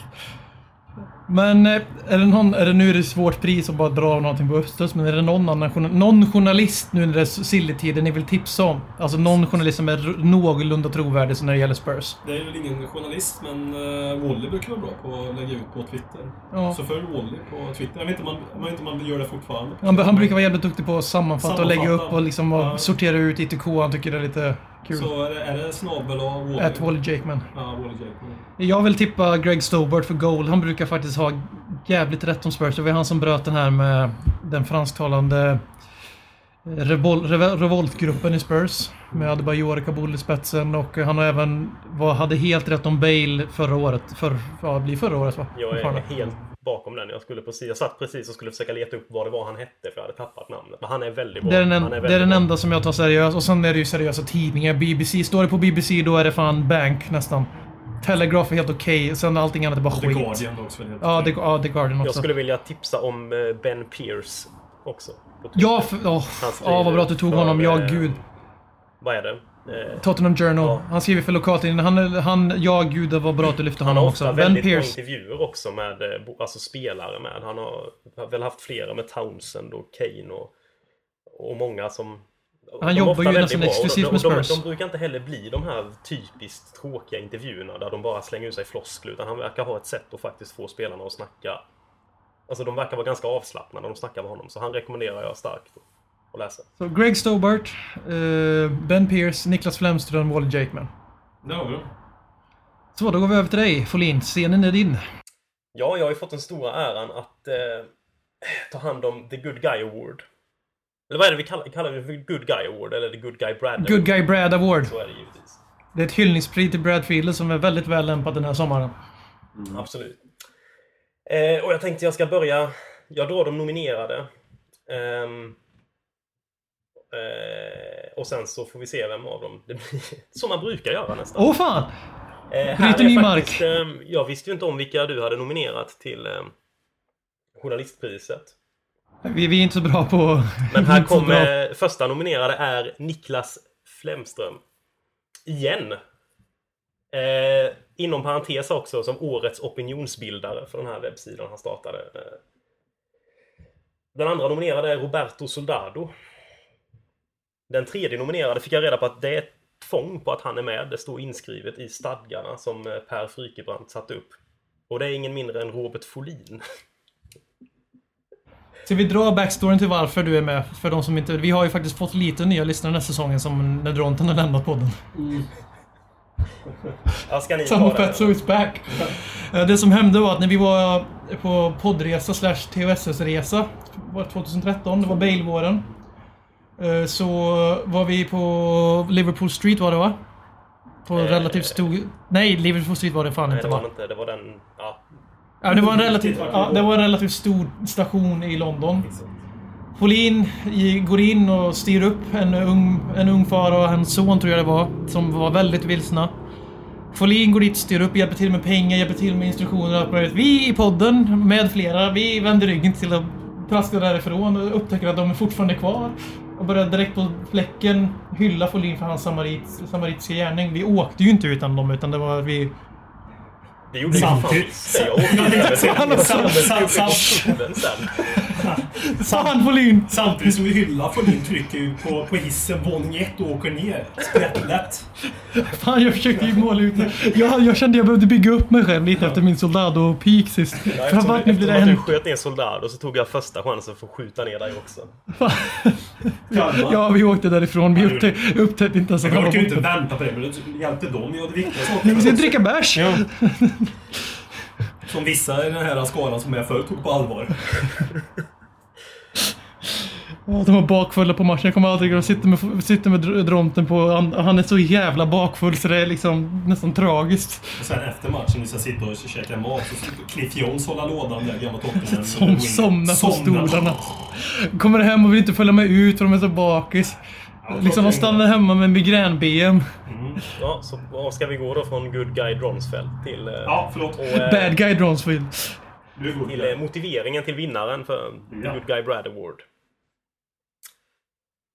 Men eh, är det någon, är det nu är det svårt pris att bara dra av någonting på Östers, men är det någon annan någon journalist nu när det är silly-tider ni vill tipsa om? Alltså någon journalist som är någorlunda trovärdig när det gäller Spurs? Det är väl ingen journalist, men uh, Wally brukar vara bra på att lägga ut på Twitter. Ja. Så följ Wally på Twitter. Jag vet inte om man, vet inte man gör det fortfarande. Han, han brukar vara jävligt duktig på att sammanfatta, och lägga Sammanfatta. upp och liksom och Ja. sortera ut ITK. Han tycker det är lite kul. Så är det, är det snabel och Wally? At Wally Jakeman. Ja, Wally Jakeman. Jag vill tippa Greg Stobart för goal. Han brukar faktiskt ha jävligt rätt om Spurs. Det var han som bröt den här med den fransktalande revol revoltgruppen i Spurs. Med Adebayor Kabul i spetsen och han har även var, hade helt rätt om Bale förra året. För, ja, det blir förra året va? Jag är helt bakom den. Jag, skulle precis, jag satt precis och skulle försöka leta upp vad det var han hette, för jag hade tappat namnet. Men han är väldigt bra. Det är, den, en, han det är den enda som jag tar seriöst. Och sen är det ju seriösa tidningar. BBC. Står det på BBC då är det fan bank nästan. Telegraph är helt okej. Sen allting annat är bara The skit. Guardian också. helt Ja, The, ja, The Guardian också. Jag skulle vilja tipsa om eh, Ben Pierce också. Ja, för, skriver ja, vad bra att du tog för, honom. Ja, eh, gud. Vad är det? Eh, Tottenham Journal. Ja. Han skriver för lokaltidningen. Han, han, ja gud, det var bra att du lyfte Han honom har också. ofta Ben väldigt bra intervjuer också med eh, alltså spelare med. Han har väl haft flera med Townsend och Kane och, och många som... de är jobbar ofta ju nästan exklusivt de, med de, de, Spurs. de brukar inte heller bli de här typiskt tråkiga intervjuerna där de bara slänger ut sig floskler. Utan han verkar ha ett sätt att faktiskt få spelarna att snacka. Alltså de verkar vara ganska avslappnade när de snackar med honom. Så han rekommenderar jag starkt att läsa. Så Greg Stobart, eh, Ben Pierce, Niklas Flemström, Wally Jakeman. Det har vi då. Så, då går vi över till dig, Folin. Scenen är din. Ja, jag har ju fått den stora äran att eh, ta hand om The Good Guy Award. Eller vad är det vi kallar, kallar det? för Good Guy Award? Eller The Good Guy Brad Good Guy Brad Award. Så är det givetvis. Det är ett hyllningspris till Brad Fiedler som är väldigt väl lämpat den här sommaren. Absolut. Eh, och jag tänkte jag ska börja... Jag drar de nominerade. Eh, och sen så får vi se vem av dem det blir. Som man brukar göra nästan. Åh fan! Eh, bryter ny faktiskt, ehm, jag visste ju inte om vilka du hade nominerat till ehm, Journalistpriset. Vi, vi är inte så bra på... Men här kommer första nominerade är Niklas Flemström. Igen. Eh, inom parentes också som årets opinionsbildare för den här webbsidan han startade. Eh, den andra nominerade är Roberto Soldado. Den tredje nominerade fick jag reda på att det är ett tvång på att han är med. Det står inskrivet i stadgarna som eh, Per Frykebrant satte upp. Och det är ingen mindre än Robert Folin. Ska vi dra backstoryn till varför du är med? För de som inte... Vi har ju faktiskt fått lite nya lyssnare den här säsongen som när Dronten har lämnat podden. Ja, ska ni Samma ta det? fett so it's back. Eh, Det som hände var att när vi var på poddresa slash det 2013, det var Bale-våren. Eh, Så var vi på Liverpool Street var det va? På Eh, relativt stor... Nej, Liverpool Street var det fan Nej, inte det var va? inte. Det var den... Ja, Ja, det var en relativt, ja, det var en relativt stor station i London. Pauline i- går in och styr upp en ung, en ung far och hans son tror jag det var, som var väldigt vilsna. Folin går dit, styr upp, hjälper till med pengar, hjälper till med instruktioner och allt. Vi i podden, med flera, vi vänder ryggen till att traska därifrån och upptäcker att de är fortfarande kvar. Och börjar direkt på fläcken hylla Folin för hans samarit, samaritiska gärning. Vi åkte ju inte utan dem, utan det var vi... det gjorde ju Samtidigt. Jag åkte ju Fan Folin! Samtidigt som vi hyllar Folin trycker ju på, på hissen våning ett och åker ner. Sprättlätt. Fan, jag försökte ju måla ut jag, jag kände jag behövde bygga upp mig själv lite efter min Soldado-peak sist. Ja, eftersom nu blir det eftersom att du sköt ner soldad och så tog jag första chansen för att skjuta ner dig också. Ja, vi åkte därifrån. Vi upptäckte, upptäckte inte ens att han var orkar ju inte vänta på det, men det hjälpte dem. Jag hade viktiga Vi ska saker. dricka bärs! Som vissa i den här skaran som jag förr tog på allvar. Ja, de var bakfulla på matchen. Jag kommer aldrig glömma. Sitter med, sitter med dr- Dronten på... Han, han är så jävla bakfull så det är liksom nästan tragiskt. Och sen efter matchen, vi ska sitta och käka mat, så Cliff Jones hålla lådan där, gamla Tottenham. Som somnar på stolarna. Kommer hem och vill inte följa med ut för de är så bakis. Liksom de stannar hemma med migrän-BM. Ja, så vad ska vi gå då från Good Guy Dronsfeld till, eh, Ja, förlåt. och, eh, Bad Guy Dronsfield. God. till eh, motiveringen till vinnaren för Ja. Good Guy Brad Award.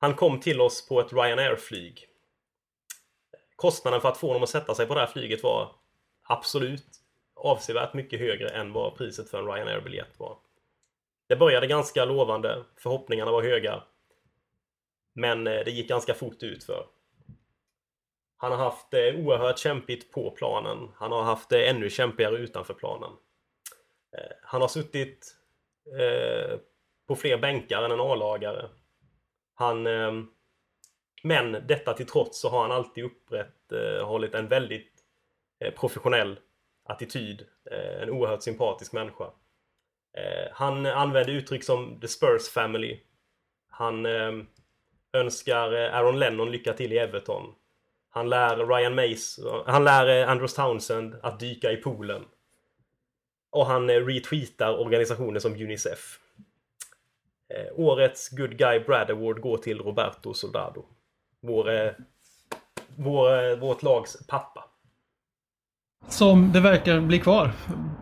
Han kom till oss på ett Ryanair-flyg. Kostnaden för att få honom att sätta sig på det här flyget var absolut avsevärt mycket högre än vad priset för en Ryanair-biljett var. Det började ganska lovande, förhoppningarna var höga. Men eh, det gick ganska fort ut för. Han har haft det oerhört kämpigt på planen. Han har haft det ännu kämpigare utanför planen. Han har suttit på fler bänkar än en A-lagare. Han... Ehm, men detta till trots så har han alltid upprätthållit eh, en väldigt eh, professionell attityd. Eh, en oerhört sympatisk människa. Han använder uttryck som The Spurs Family. Han ehm, önskar Aaron Lennon lycka till i Everton. Han lär Ryan Mace, han lär Andrews Townsend att dyka i poolen. Och han retweetar organisationer som Unicef. Eh, årets Good Guy Brad Award går till Roberto Soldado. Vår, eh, vår, eh, vårt lags pappa. Som det verkar bli kvar.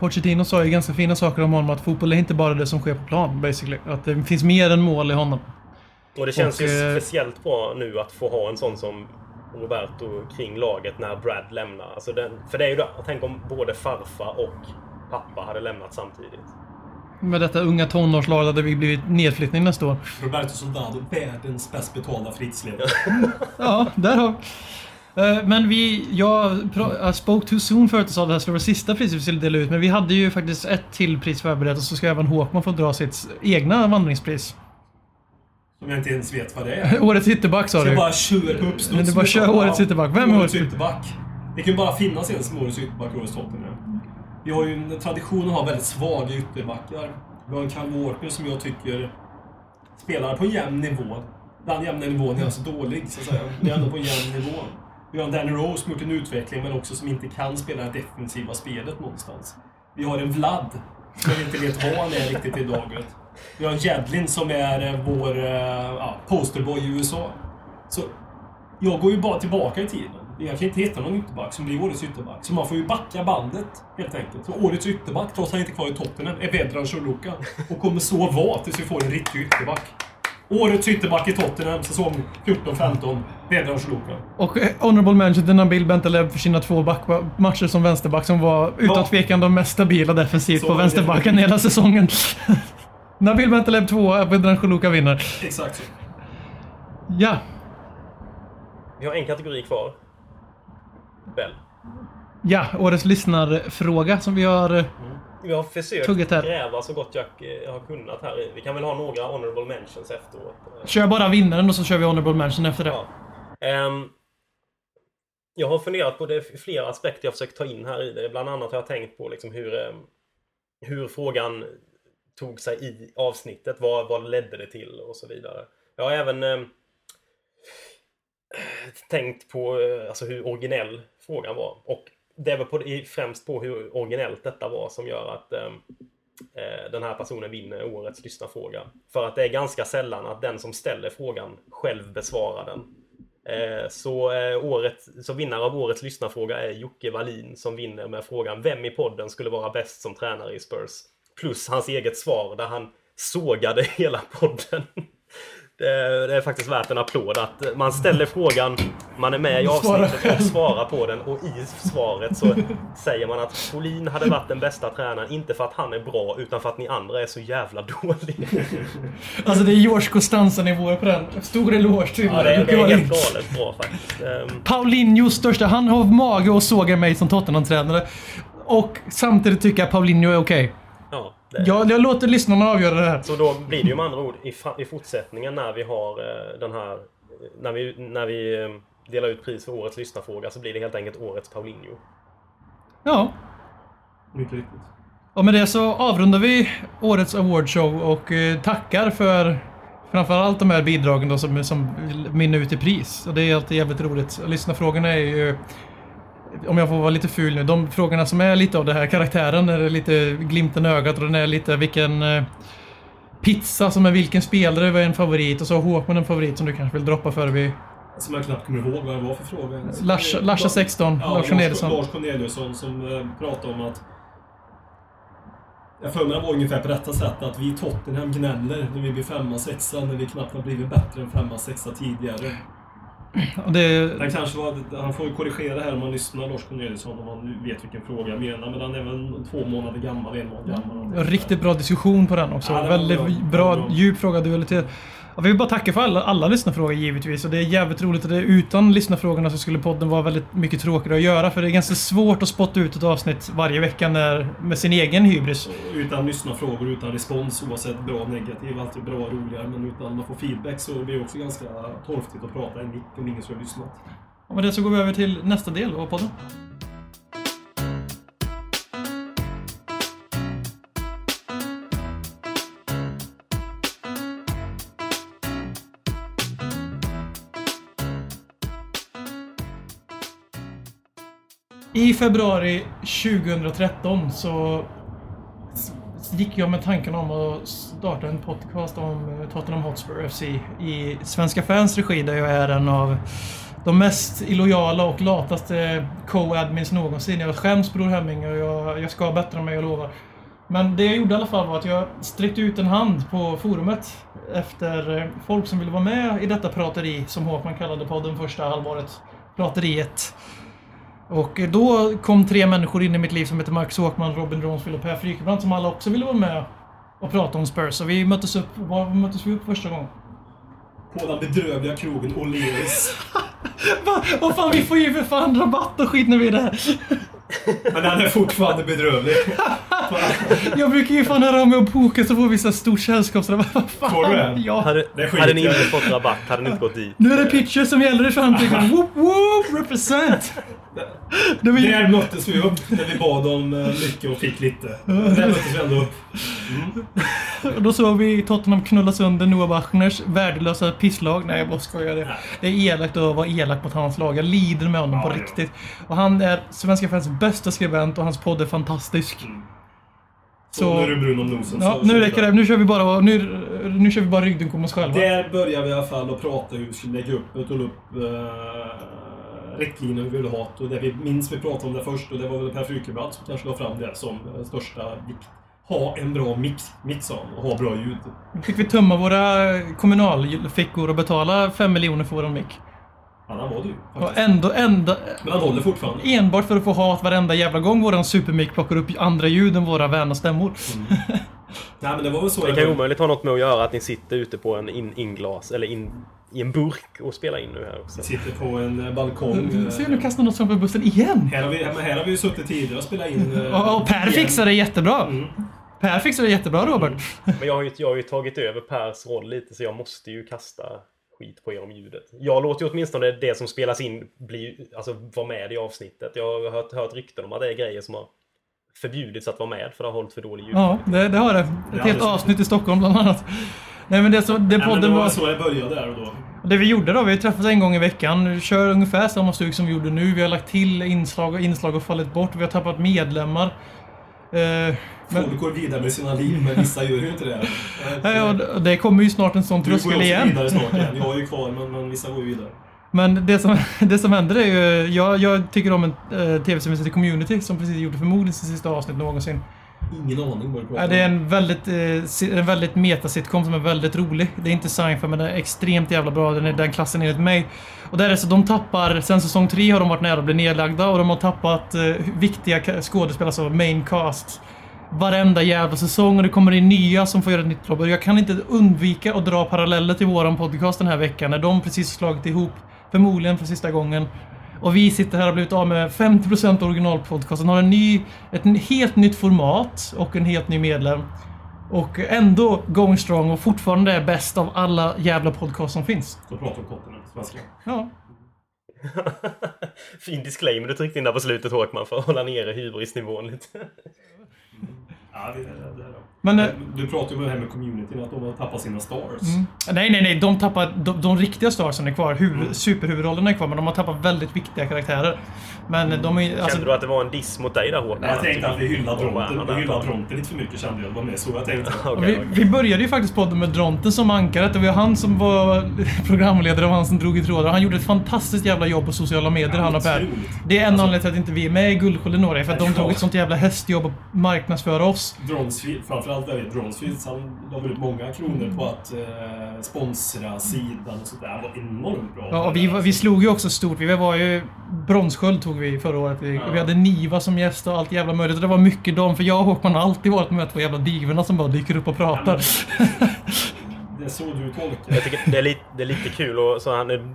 Pochettino sa ju ganska fina saker om honom, att fotboll är inte bara det som sker på plan, basically. Att det finns mer än mål i honom. Och det känns Och, ju speciellt bra nu att få ha en sån som Roberto kring laget när Brad lämnar. Alltså den, för det är ju det, tänk om både farfar och pappa hade lämnat samtidigt. Med detta unga tonårslag hade vi blivit nedflyttning nästa år. Roberto Soldado, världens bäst betalda fritidsledare. Ja, där har Eh, Men vi, jag I spoke too soon förut och sa att det här skulle vara sista priset vi skulle dela ut. Men vi hade ju faktiskt ett till pris förberett och så ska även Håkman få dra sitt egna vandringspris. Som jag inte ens vet vad det är. Årets ytterback sa Så du. jag bara kör på uppstuds. Men du bara kör årets ytterback. Vem är årets ytterback? Det kan ju bara finnas en som årets ytterback i årets Tottenham. Vi har ju en tradition att ha väldigt svaga ytterbackar. Vi har en Kyle Walker som jag tycker spelar på en jämn nivå. Den jämna nivån är alltså dålig, så att säga. Det är ändå på en jämn nivå. Vi har en Danny Rose som gjort en utveckling, men också som inte kan spela det defensiva spelet någonstans. Vi har en Vlad, som vi inte vet vad han är riktigt i daget. Vi har en Jedlin som är eh, vår eh, ja, posterboy i USA. Så jag går ju bara tillbaka i tiden. Jag kan inte hitta någon ytterback som blir årets ytterback. Så man får ju backa bandet, helt enkelt. Så årets ytterback, trots att han inte är kvar i Tottenham, är Vedran Choluka. Och kommer så vara tills vi får en riktig ytterback. Årets ytterback i Tottenham, säsong 14-15, Vedran Choluka. Och eh, honorable mention Nabil Bentaleb för sina två back matcher som vänsterback som var utan Ja. tvekan de mest stabila defensivt Så på vänsterbacken hela säsongen. Nabil Bentaleb 2, Vedran Choluka vinner. Exakt så. Ja, Vi har en kategori kvar. Väl. ja, årets lyssnarfråga som vi har... eh, Vi har försökt gräva så gott jag eh, har kunnat här. Vi kan väl ha några honorable mentions efteråt. Eh, Kör bara vinnaren och så kör vi honorable mention efter det. Ja. Ehm, jag har funderat på det flera aspekter jag försökt ta in här i det. Bland annat har jag tänkt på liksom hur, ehm, hur frågan tog sig i avsnittet. Vad, vad ledde det till och så vidare. Jag har även ehm, tänkt på eh, alltså, hur originell frågan var. Och det är väl på, främst på hur originellt detta var som gör att ehm, eh, den här personen vinner årets lyssnarfråga. För att det är ganska sällan att den som ställer frågan själv besvarar den. Eh, Så, eh, året, så vinnare av årets lyssnarfråga är Jocke Wallin som vinner med frågan Vem i podden skulle vara bäst som tränare i Spurs? Plus hans eget svar där han sågade hela podden. Det, det är faktiskt värt en applåd att man ställer frågan, man är med i avsnittet och svarar på den och i svaret så säger man att Folin hade varit den bästa tränaren, inte för att han är bra utan för att ni andra är så jävla dåliga. Alltså det är George Costanza-nivåer på den. Stor eloge till Ja, det, det Jocke är helt galet bra faktiskt. Ehm, Paulinhos största... Han har mage och sågar mig som Tottenham-tränare. Och samtidigt tycker jag Paulinho är okej. Ja, det, Jag, låter lyssnarna avgöra det här. Så då blir det ju med andra ord i, i fortsättningen när vi har eh, den här... När vi, när vi eh, delar ut pris för årets lyssnarfråga så blir det helt enkelt årets Paulinho. Ja. Mycket riktigt. Och med det så avrundar vi årets awardshow och eh, tackar för framförallt de här bidragen då som, som minner ut i pris. Och det är alltid jävligt roligt. Lyssnarfrågorna är ju, om jag får vara lite ful nu, de frågorna som är lite av den här karaktären, är det lite glimten i ögat och den är lite vilken... eh, pizza som är vilken spelare var en favorit och så har Håkman en favorit som du kanske vill droppa före vi... Som jag knappt kommer ihåg vad det var för fråga. ens. Larsa, Larsa 16, Ja, Lars Corneliusson. Lars Corneliusson som eh, pratade om att... Jag för mig det var ungefär på detta sätt att vi i Tottenham gnäller när vi blir femma, sexa, när vi knappt har blivit bättre än femma, sexa tidigare. Det, Den kanske var, han får ju korrigera här om man lyssnar, Lars Corneliusson, om man vet vilken fråga jag menar. Men han är väl två månader gammal, en månad gammal. Riktigt bra diskussion på den också. Ja, Väldigt bra. bra, Bra. djup fråga, dualitet. Vi vill bara tacka för alla, alla lyssnarfrågor givetvis. Och det är jävligt roligt. Och det, utan lyssnarfrågorna så skulle podden vara väldigt mycket tråkigare att göra. För det är ganska svårt att spotta ut ett avsnitt varje vecka när, med sin egen hybris. Utan lyssnarfrågor, utan respons oavsett bra negativ, alltid bra roligare. Men utan man får feedback så blir det också ganska torftigt att prata i mick om ingen som har lyssnat. Och med det så går vi över till nästa del av podden. I februari 2013 så gick jag med tanken om att starta en podcast om eh, Tottenham Hotspur FC i Svenska fans regi där jag är en av de mest illojala och lataste co-admins någonsin. Jag skäms Bror Hemming och jag, jag ska bättra mig, jag lovar. Men det jag gjorde i alla fall var att jag sträckte ut en hand på forumet efter eh, folk som ville vara med i detta prateri som Håkman kallade podden första halvåret. Prateriet. Och då kom tre människor in i mitt liv som heter Marcus Håkman, Robin Ronsfield och Per Frykebrant som alla också ville vara med och prata om Spurs. Så vi möttes upp, var möttes vi upp första gången? På den bedrövliga krogen O'Learys. Va? Vad fan, vi får ju för fan rabatt och skit när vi är där. Men den är fortfarande bedrövlig. Jag brukar ju fan höra av mig och boka så får vi så här stort sällskapsrabatt. Får du det? Ja. Hade, Det hade ni jag inte fått rabatt hade ni inte gått dit. Nu är det pitcher som gäller i framtiden. Whoop whoop, represent! Det var ju... Där möttes vi upp när vi bad om eh, mycket och fick lite. Där möttes vi ändå upp. Och Då såg vi Tottenham knulla sönder Noah Bachners värdelösa pisslag. Nej, jag bara skojar. Det, det är elakt att vara elak mot hans lag. Jag lider med honom Ja, på riktigt. Och han är Svenska fans bästa skribent och hans podd är fantastisk. Så, nu är du brun om nosen. Ja, så- nu så- räcker det. Nu kör vi bara, nu, nu kör vi bara ryggdunk om oss själva. Där börjar vi i alla fall att prata hur vi skulle lägga upp och tog upp uh, riktlinjer vi ville ha. Och det vi minns vi pratade om det först och det var väl Per Frykebrant som kanske la fram det som eh, största vikt. Ha en bra mix, mix och ha bra ljud. Då fick vi tömma våra kommunalfickor och betala 5 miljoner för våran mick. Ja, han var du Och faktiskt. ändå, enda, Men han håller fortfarande. enbart för att få hat varenda jävla gång våran supermick plockar upp andra ljud än våra väna stämmor. Nej men det var väl så Det kan var. omöjligt ha något med att göra att ni sitter ute på en in, inglas eller in, i en burk och spelar in nu här också. Vi sitter på en eh, balkong. eh, Se nu kastar något framför bussen igen! Här har, vi, här har vi ju suttit tidigare och spelat in... eh, Och, och Per igen. fixar det jättebra! Mm. Per fixar det jättebra Robert. Men jag har, ju, jag har ju tagit över Pers roll lite så jag måste ju kasta skit på er om ljudet. Jag låter ju åtminstone det som spelas in bli, alltså, vara med i avsnittet. Jag har hört, hört rykten om att det är grejer som har förbjudits att vara med för det har hållit för dålig ljud. Ja, det, det har det. Ett Ja, helt det- avsnitt i Stockholm bland annat. Nej men det, som, det Nej, men det podden var var... så det började där och då. Det vi gjorde då, vi träffas en gång i veckan, Vi kör ungefär samma stuk som vi gjorde nu. Vi har lagt till inslag och inslag och fallit bort. Vi har tappat medlemmar. Eh, men, Folk går vidare med sina liv, men vissa gör ju inte det. och det kommer ju snart en sån Du går ju tröskel också igen. vidare snart igen. Jag är ju kvar, men, men vissa går ju vidare. Men det som, det som händer är ju... Jag, jag tycker om en eh, tv som heter Community som precis gjorde förmodligen sitt sista avsnitt någonsin. Ingen aning vad du pratar om. det är en väldigt, eh, en väldigt meta-sitcom som är väldigt rolig. Det är inte Seinfeld, men den är extremt jävla bra. Den är den klassen enligt mig. Och där är så de tappar, sen säsong tre har de varit nära att bli nedlagda och de har tappat eh, viktiga skådespelare, alltså main cast. Varenda jävla säsong och det kommer in nya som får göra ett nytt jobb. Jag kan inte undvika att dra paralleller till våran podcast den här veckan när de precis slagit ihop, förmodligen för sista gången. Och vi sitter här och har blivit av med 50% av originalpodcasten. Har en ny, ett helt nytt format och en helt ny medlem. Och ändå going strong och fortfarande är bäst av alla jävla podcast som finns. Så pratar om kontinent, svenska. Ja. fin disclaimer du tryckte in där på slutet Håkman för att hålla nere hybrisnivån lite. Ja, det, det, det, det. Men, eh, Du pratar ju om det här med communityn, att de har tappat sina stars. Mm. Nej, nej, nej. De tappar... De, de riktiga starsen är kvar. Huvud, Superhuvudrollerna är kvar, men de har tappat väldigt viktiga karaktärer. Men de är... Alltså, Kände du att det var en diss mot dig där Håkan? Jag tänkte att vi hyllar Typ- Dronten. Vi hyllar Dronten lite för mycket kände jag. Det var mer så jag tänkte. Okej, vi, vi började ju faktiskt podden med Dronten som ankaret. Det var han som var programledare och han som drog i trådar. Han gjorde ett fantastiskt jävla jobb på sociala medier, han och Per. Det är en Alltså- anledning till att inte vi är med i Guldskölden för att de Ja. drog ett sånt jävla hästjobb att marknadsföra oss. Dronsfield, framförallt där Dronsfield, han la ut många kronor på att eh, sponsra sidan och sådär. Han var enormt bra. Ja, och vi, vi slog ju också stort. Vi var ju... Bronssköld tog vi förra året. Vi, vi hade Niva som gäst och allt jävla möjligt. Och det var mycket dem, för jag och Håkman har alltid varit med två jävla divorna som bara dyker upp och pratar. Det är så du tolkar. Jag tycker det är, lite, det är lite kul och så han,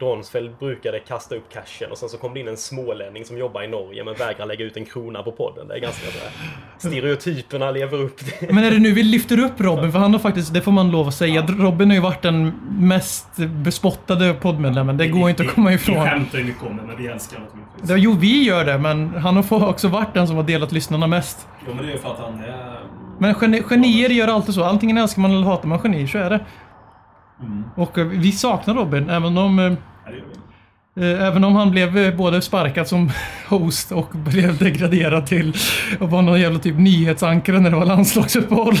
Donsfeld brukade kasta upp cashen och sen så kom det in en smålänning som jobbar i Norge men vägrar lägga ut en krona på podden. Det är ganska bra. Stereotyperna lever upp. Men är det nu vi lyfter upp Robin? För han har faktiskt, det får man lov att säga, Robin har ju varit den mest bespottade poddmedlemmen. Det går inte att komma Vi ifrån. skämtar ju mycket om det, men vi älskar. Det- Jo, vi gör det, men han har också varit den som har delat lyssnarna mest. Ja, men det är ju för att han är... Men geni, genier gör alltid så. Antingen älskar man eller hatar man genier, så är det. Och eh, vi saknar Robin, även om... eh. Eh, Även om han blev både sparkad som host och blev degraderad till att vara någon jävla typ nyhetsankare när det var landslagsuppehåll.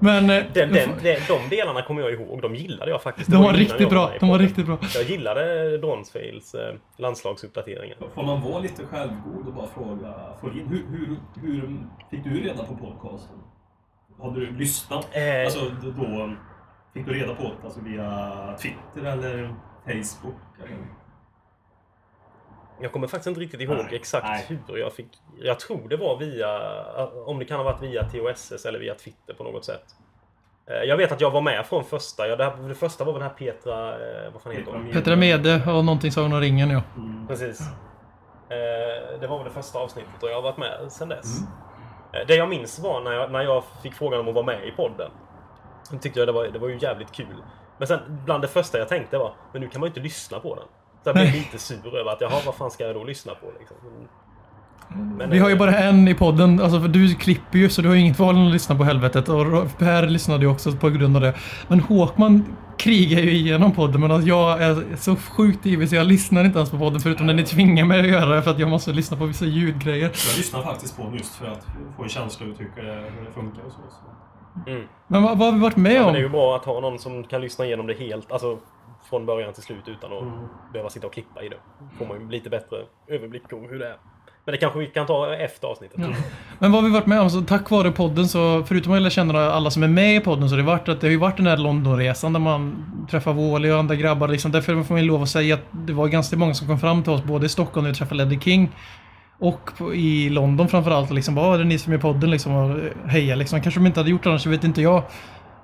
Men eh, Den, den, den, de delarna kommer jag ihåg. De gillade jag faktiskt. De var riktigt jag bra. De var riktigt bra. Jag gillade Donsfields eh, landslagsuppdateringar. Får man vara lite självgod och bara fråga Folin, hur, hur, hur fick du reda på podcasten? Hade du lyssnat? Eh. Alltså då fick du reda på det alltså, via Twitter eller Facebook? Eller? Jag kommer faktiskt inte riktigt ihåg Nej, exakt nej. hur jag fick... Jag tror det var via... Om det kan ha varit via TOSS eller via Twitter på något sätt. Eh, Jag vet att jag var med från första. Ja, det, här, det första var väl den här Petra... eh, Vad fan heter hon? Petra Mede och någonting Sagan om ringen ja. Precis. Eh, Det var väl det första avsnittet och jag har varit med sedan dess. Eh, Det jag minns var när jag, när jag fick frågan om att vara med i podden. Då tyckte jag det var, det var ju jävligt kul. Men sen bland det första jag tänkte var, men nu kan man ju inte lyssna på den. Så jag blev lite sur över att, jaha, vad fan ska jag då lyssna på liksom? Men, Vi har ju eh, bara en i podden, alltså för du klipper ju så du har ju inget val än att lyssna på helvetet. Och Per lyssnade ju också på grund av det. Men Håkman krigar ju igenom podden men att jag är så sjukt ivrig så jag lyssnar inte ens på podden förutom när ni tvingar mig att göra det för att jag måste lyssna på vissa ljudgrejer. Jag lyssnar faktiskt på den just för att få en känsla hur tycker det, hur det funkar och så. så. Men vad, vad har vi varit med Ja, om? men det är ju bra att ha någon som kan lyssna igenom det helt, alltså från början till slut utan att Mm. behöva sitta och klippa i det. får man ju lite bättre överblick över hur det är. Men det kanske vi kan ta efter avsnittet. Men vad har vi varit med om? Så tack vare podden så, förutom att jag känner alla som är med i podden, så har det, varit att det har ju varit den här Londonresan där man träffar Wally och andra grabbar. Liksom. Därför får man lov att säga att det var ganska många som kom fram till oss, både i Stockholm när vi träffade Leddy King och på, i London framförallt. Och liksom, vad är det ni som är i podden? Liksom, och heja liksom. Kanske de inte hade gjort det annars, vet inte jag.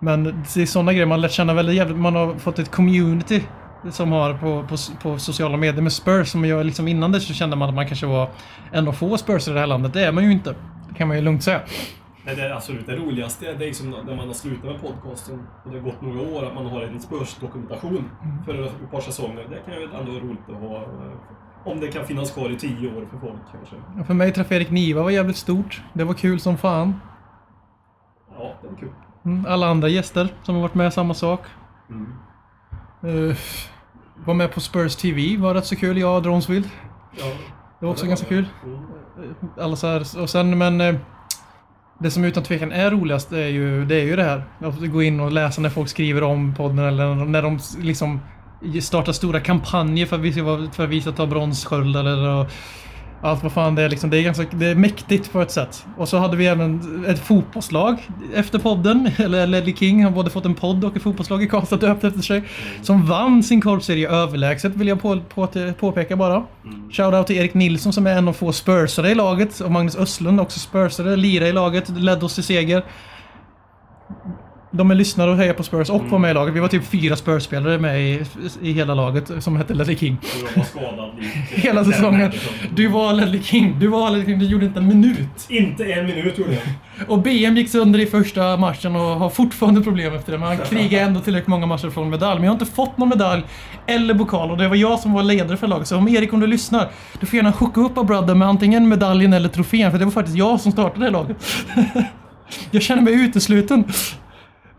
Men det är sådana grejer man lärt känna väldigt jävligt. Man har fått ett community som har på, på, på sociala medier med Spurs. Som jag liksom innan det så kände man att man kanske var en av få Spurs i det här landet. Det är man ju inte. Det kan man ju lugnt säga. Men det är absolut det roligaste det är liksom när man har slutat med podcasten och det har gått några år att man har en Spurs-dokumentation för ett par säsonger. Det kan ju ändå vara roligt att ha. eh, Om det kan finnas kvar i tio år för folk kanske. Och För mig träffa Erik Niva var jävligt stort. Det var kul som fan. Ja, det är kul. Mm, Alla andra gäster som har varit med, samma sak. Uh, var med på Spurs TV, var rätt så kul. Jag och Dronsfield. Ja. Det var också Ja, ganska det var kul. det. Mm. Alla så här, och sen men... eh, Det som utan tvekan är roligast är ju det, är ju det här. Att gå in och läsa när folk skriver om podden eller när de liksom startar stora kampanjer för att vi ska, vara- för att vi ska ta bronssköld eller och allt vad fan det är. Liksom, det, är ganska, det är mäktigt på ett sätt. Och så hade vi även ett fotbollslag efter podden. Eller Ledley King har både fått en podd och ett fotbollslag i Karlstad döpt efter sig. Som vann sin korpserie överlägset vill jag på, på, påpeka bara. Shoutout till Erik Nilsson som är en av få spursare i laget. Och Magnus Östlund också spursare. Lira i laget, ledde oss till seger. De är lyssnare och hejar på Spurs och var med i laget. Vi var typ fyra Spurs-spelare med i, i hela laget som hette Ledley King. Och var Hela säsongen. Du var Ledley King. Du var Ledley King. Du gjorde inte en minut. Inte en minut gjorde jag. Och BM gick sönder i första matchen och har fortfarande problem efter det. Men han krigar ändå tillräckligt många matcher från medalj. Men jag har inte fått någon medalj eller pokal och det var jag som var ledare för laget. Så om Erik, om du lyssnar, du får gärna hooka upp Brother med antingen medaljen eller trofén. För det var faktiskt jag som startade det laget. jag känner mig utesluten.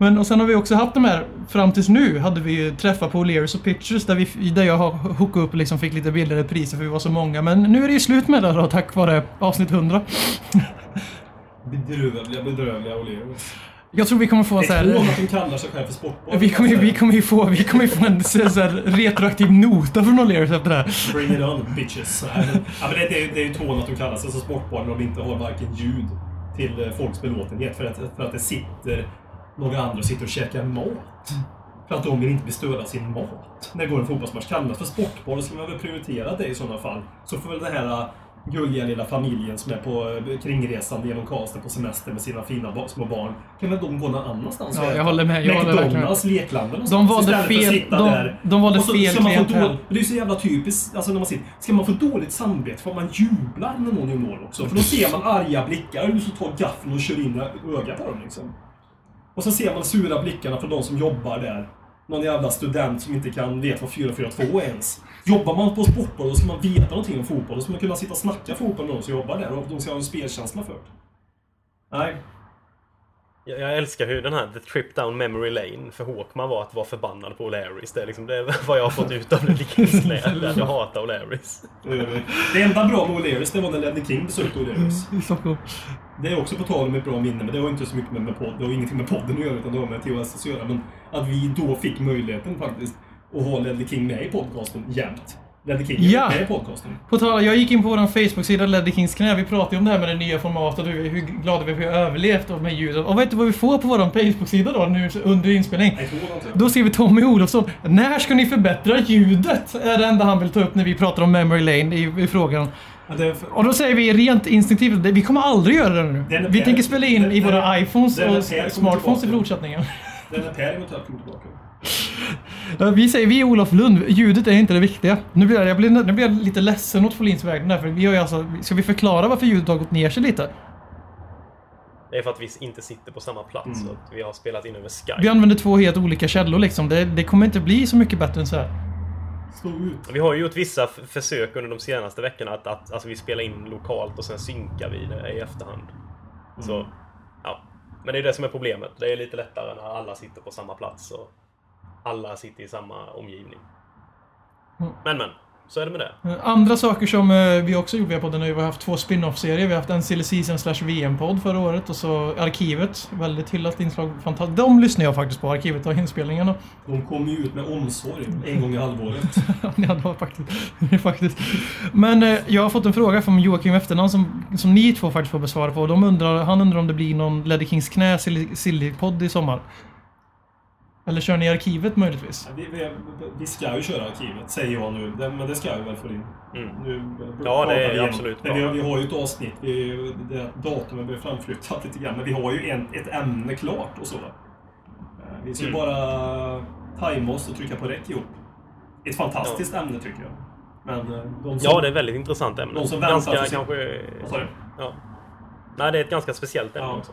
Men och sen har vi också haft de här, fram tills nu, hade vi ju träffar på O'Learys och Pictures där, vi, där jag har hookat upp och liksom fick lite billigare priser för vi var så många. Men nu är det ju slut med det då, tack vare avsnitt 100. Bedrövliga, bedrövliga O'Learys. Jag tror vi kommer få så här... att de kallar sig själv för sportbar. Vi kommer, vi kommer ju få, vi kommer få en så här, retroaktiv nota från O'Learys efter det här. Bring it on bitches. Ja, men det, det, är- det är ju ett hån att de kallar sig för sportbar när de inte har varken ljud till eh, folks belåtenhet. För att, för att det sitter några andra sitter och käkar mat. För att de vill inte beströda sin mat. När det går en fotbollsmatch. Kallas för sportbar, då ska man väl prioritera det i sådana fall. Så får väl den här eh, gulliga lilla familjen som är på eh, kringresan genom Karlstad på semester med sina fina små barn. Kan väl de gå någon annanstans Ja, jag håller med, jag. McDonalds, leklanden och De valde fel- de- de valde så fel ska man få klientel. dåligt- det är ju så jävla typiskt, alltså när man sitter, ska man få dåligt samvete för att man jublar när någon gör mål också? För då ser man arga blickar och så tar gaffeln och kör in ögat på dem liksom. Och så ser man sura blickarna från de som jobbar där. Någon jävla student som inte kan veta vad 442 är ens. Jobbar man på sportboll då ska man veta någonting om fotboll. Då ska man kunna sitta och snacka fotboll med de som jobbar där och de ska ha en spelkänsla för det. Nej. Jag, jag älskar hur den här The Trip Down Memory Lane för Håkman var att vara förbannad på O'Larrys. Det är liksom det är vad jag har fått ut av det Kingsley. Jag hatar O'Larrys. Det enda bra med O'Learys, det var när Ledley King besökte O'Learys. Det är också på tal om ett bra minne, men det har inte så mycket med, med podd, det har ingenting med podden att göra, utan det har med THS att göra. Men att vi då fick möjligheten faktiskt att ha Ledley King med i podcasten jämt. Ledley King är Ja. i podcasten. På tal, jag gick in på vår Facebook-sida Ledley Kings knä. Vi pratade om det här med det nya formatet och hur glada vi är för att vi har överlevt och med ljudet. Och vet du vad vi får på vår Facebook-sida då nu under inspelning? Nej. Då skriver Tommy Olofsson När ska ni förbättra ljudet? Är det enda han vill ta upp när vi pratar om Memory Lane i, i frågan. Är Och då säger vi rent instinktivt att vi kommer aldrig göra det nu. Den är Vi tänker spela in den- i våra den- iPhones är och smartphones i fortsättningen. Den är Per kommer tillbaka. Vi säger, vi är Olof Lund, ljudet är inte det viktiga. Nu blir jag, jag blir, nu blir jag lite ledsen åt Folins vägnar där, för vi har ju alltså, ska vi förklara varför ljudet har gått ner sig lite? Det är för att vi inte sitter på samma plats. Så att vi har spelat in över Skype. Vi använder två helt olika källor liksom. Det, det kommer inte bli så mycket bättre än så här. Vi har ju gjort vissa försök under de senaste veckorna att, att alltså vi spelar in lokalt och sen synkar vi det i efterhand. Så, ja. Men det är det som är problemet. Det är lite lättare när alla sitter på samma plats och alla sitter i samma omgivning. Men men, så är det med det. Eh, Andra saker som eh, vi också gjort via podden är ju vi har haft två spin-off-serier. Vi har haft en Silly Season slash VM-podd förra året och så Arkivet. Väldigt hyllat inslag. Fantastiskt. De lyssnar jag faktiskt på, Arkivet och inspelningarna. De kommer ju ut med omsorg en gång i halvåret. ja, det var faktiskt, faktiskt. Men eh, jag har fått en fråga från Joakim Efternamn som, som ni två faktiskt får besvara på. De undrar, han undrar om det blir någon Ledder Kings knä Silly- Silly-podd i sommar. Eller kör ni i Arkivet möjligtvis? Vi, vi, vi ska ju köra arkivet, säger jag nu. Det, men det ska vi väl få in. Mm. Nu Ja, det är vi igenom. absolut Men vi, bra. har- vi har ju ett avsnitt. Vi, det datumet blir framflyttat lite grann. Men vi har ju en, ett ämne klart och så. Eh, Vi ska ju Mm. bara tajma oss och trycka på räck ihop. Ett fantastiskt ämne tycker jag. Men eh, de som... Ja, det är ett väldigt intressant ämne. De som väntar ganska se. kanske... Vad sa du? Ja. Nej, det är ett ganska speciellt ämne Ja. också.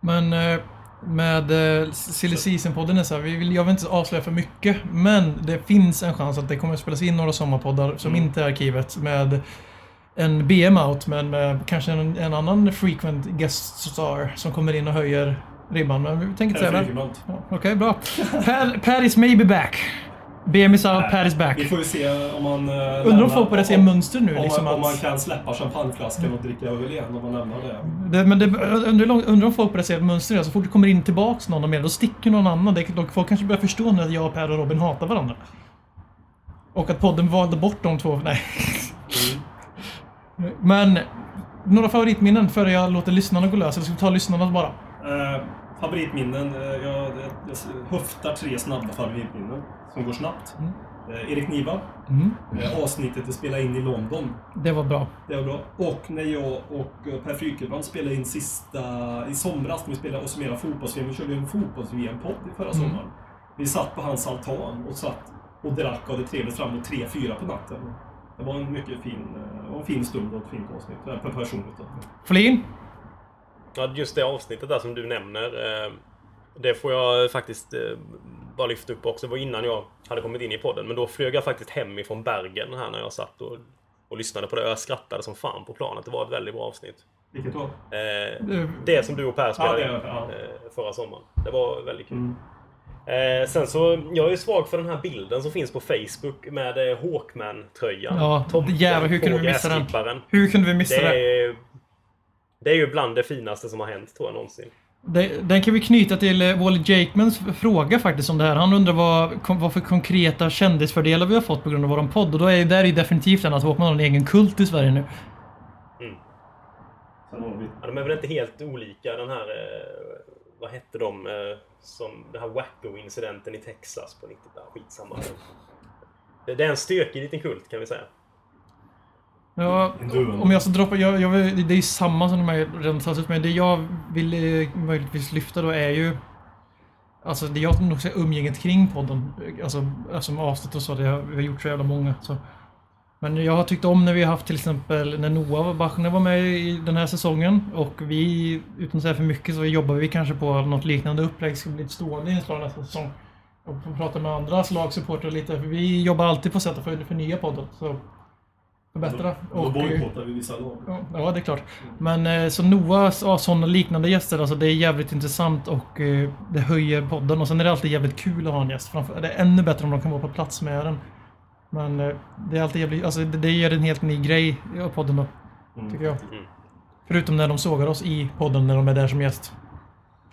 Men eh, med eh, Silly Season-podden är så här, vi vill, jag vill inte avslöja för mycket, men det finns en chans att det kommer att spelas in några sommarpoddar som Mm. inte är arkivet med en BM out, men med kanske en, en annan frequent guest star som kommer in och höjer ribban. Men vi tänker inte säga. Ja, Okej, bra. Per, per is maybe back. BM is out, Per is back. Vi får ju se om man... eh, Undrar om folk börjar se mönster nu. Om, Liksom man, om man att, kan släppa champagneflaskan och dricka öl igen om man lämnar det. det, men det, undrar, undrar om folk börjar se mönster nu. Så fort det kommer in tillbaks någon mer, då sticker någon annan. Det, folk kanske börjar förstå nu att jag, Per och Robin hatar varandra. Och att podden valde bort de två. Nej. Men, några favoritminnen före jag låter lyssnarna gå lös. Eller ska vi ta lyssnarna bara? Eh, favoritminnen. eh, Jag, jag, jag höftar tre snabba favoritminnen som går snabbt. Eh, Erik Niva. Mm. Eh, avsnittet vi spelade in i London. Det var bra. Det var bra. Och när jag och eh, Per Frykebrand spelade in sista i somras när vi spelade och summerade fotbolls-VM. Vi körde en fotbolls-VM-podd förra Mm. sommaren. Vi satt på hans altan och satt och drack och hade trevligt framåt 3-4 på natten. Det var en mycket fin, en fin stund och ett fint avsnitt. Per personligt. Flin? Ja, just det avsnittet där som du nämner. Det får jag faktiskt bara lyfta upp också. Det var innan jag hade kommit in i podden. Men då flög jag faktiskt hem ifrån Bergen här när jag satt och, och lyssnade på det. Jag skrattade som fan på planet. Det var ett väldigt bra avsnitt. Vilket då? Eh, Eh, det som du och Per spelade är- ja. eh, förra sommaren. Det var väldigt kul. Mm. Eh, sen så, jag är svag för den här bilden som finns på Facebook med eh, Hawkman-tröjan. Ja, Tomten jävlar, hur kunde vi missa den? Hur kunde vi missa Det det? är, det är ju bland det finaste som har hänt tror jag någonsin. Det? Den kan vi knyta till eh, Wally Jakemans fråga faktiskt om det här. Han undrar vad, vad för konkreta kändisfördelar vi har fått på grund av våran podd. Och då är där är ju definitivt den att Håkman har en egen kult i Sverige nu. Vi Ja, de är väl inte helt olika den här... Eh, vad hette de? Eh, som den här Wacko-incidenten i Texas på 90-talet. Skitsamma. Det, det är en stökig liten kult kan vi säga. Ja, om jag ska droppa, jag, jag, det är ju samma som de här redan tagit ut men det jag vill eh, möjligtvis lyfta då är ju Alltså det jag nog säger umgänget kring podden. Alltså som avsnitt och så, det har, vi har gjort så jävla många. Så. Men jag har tyckt om när vi har haft till exempel när Noah Bachner var med i den här säsongen och vi, utan att säga för mycket, så jobbar vi kanske på något liknande upplägg. ska bli ett stående inslag nästa säsong. Och prata med andra lagsupportrar lite, för vi jobbar alltid på sätt att för- förnya podden. Så förbättra. Då Och, eh, bojkottar vi vissa lag. Ja, Ja, det är klart. Men eh, så Noah har sådana liknande gäster, alltså det är jävligt intressant och eh, det höjer podden. Och sen är det alltid jävligt kul att ha en gäst. Framför, det är ännu bättre om de kan vara på plats med den. Men eh, det är alltid jävligt, alltså det, det ger en helt ny grej i podden då, tycker jag. Mm. Förutom när de sågar oss i podden när de är där som gäst.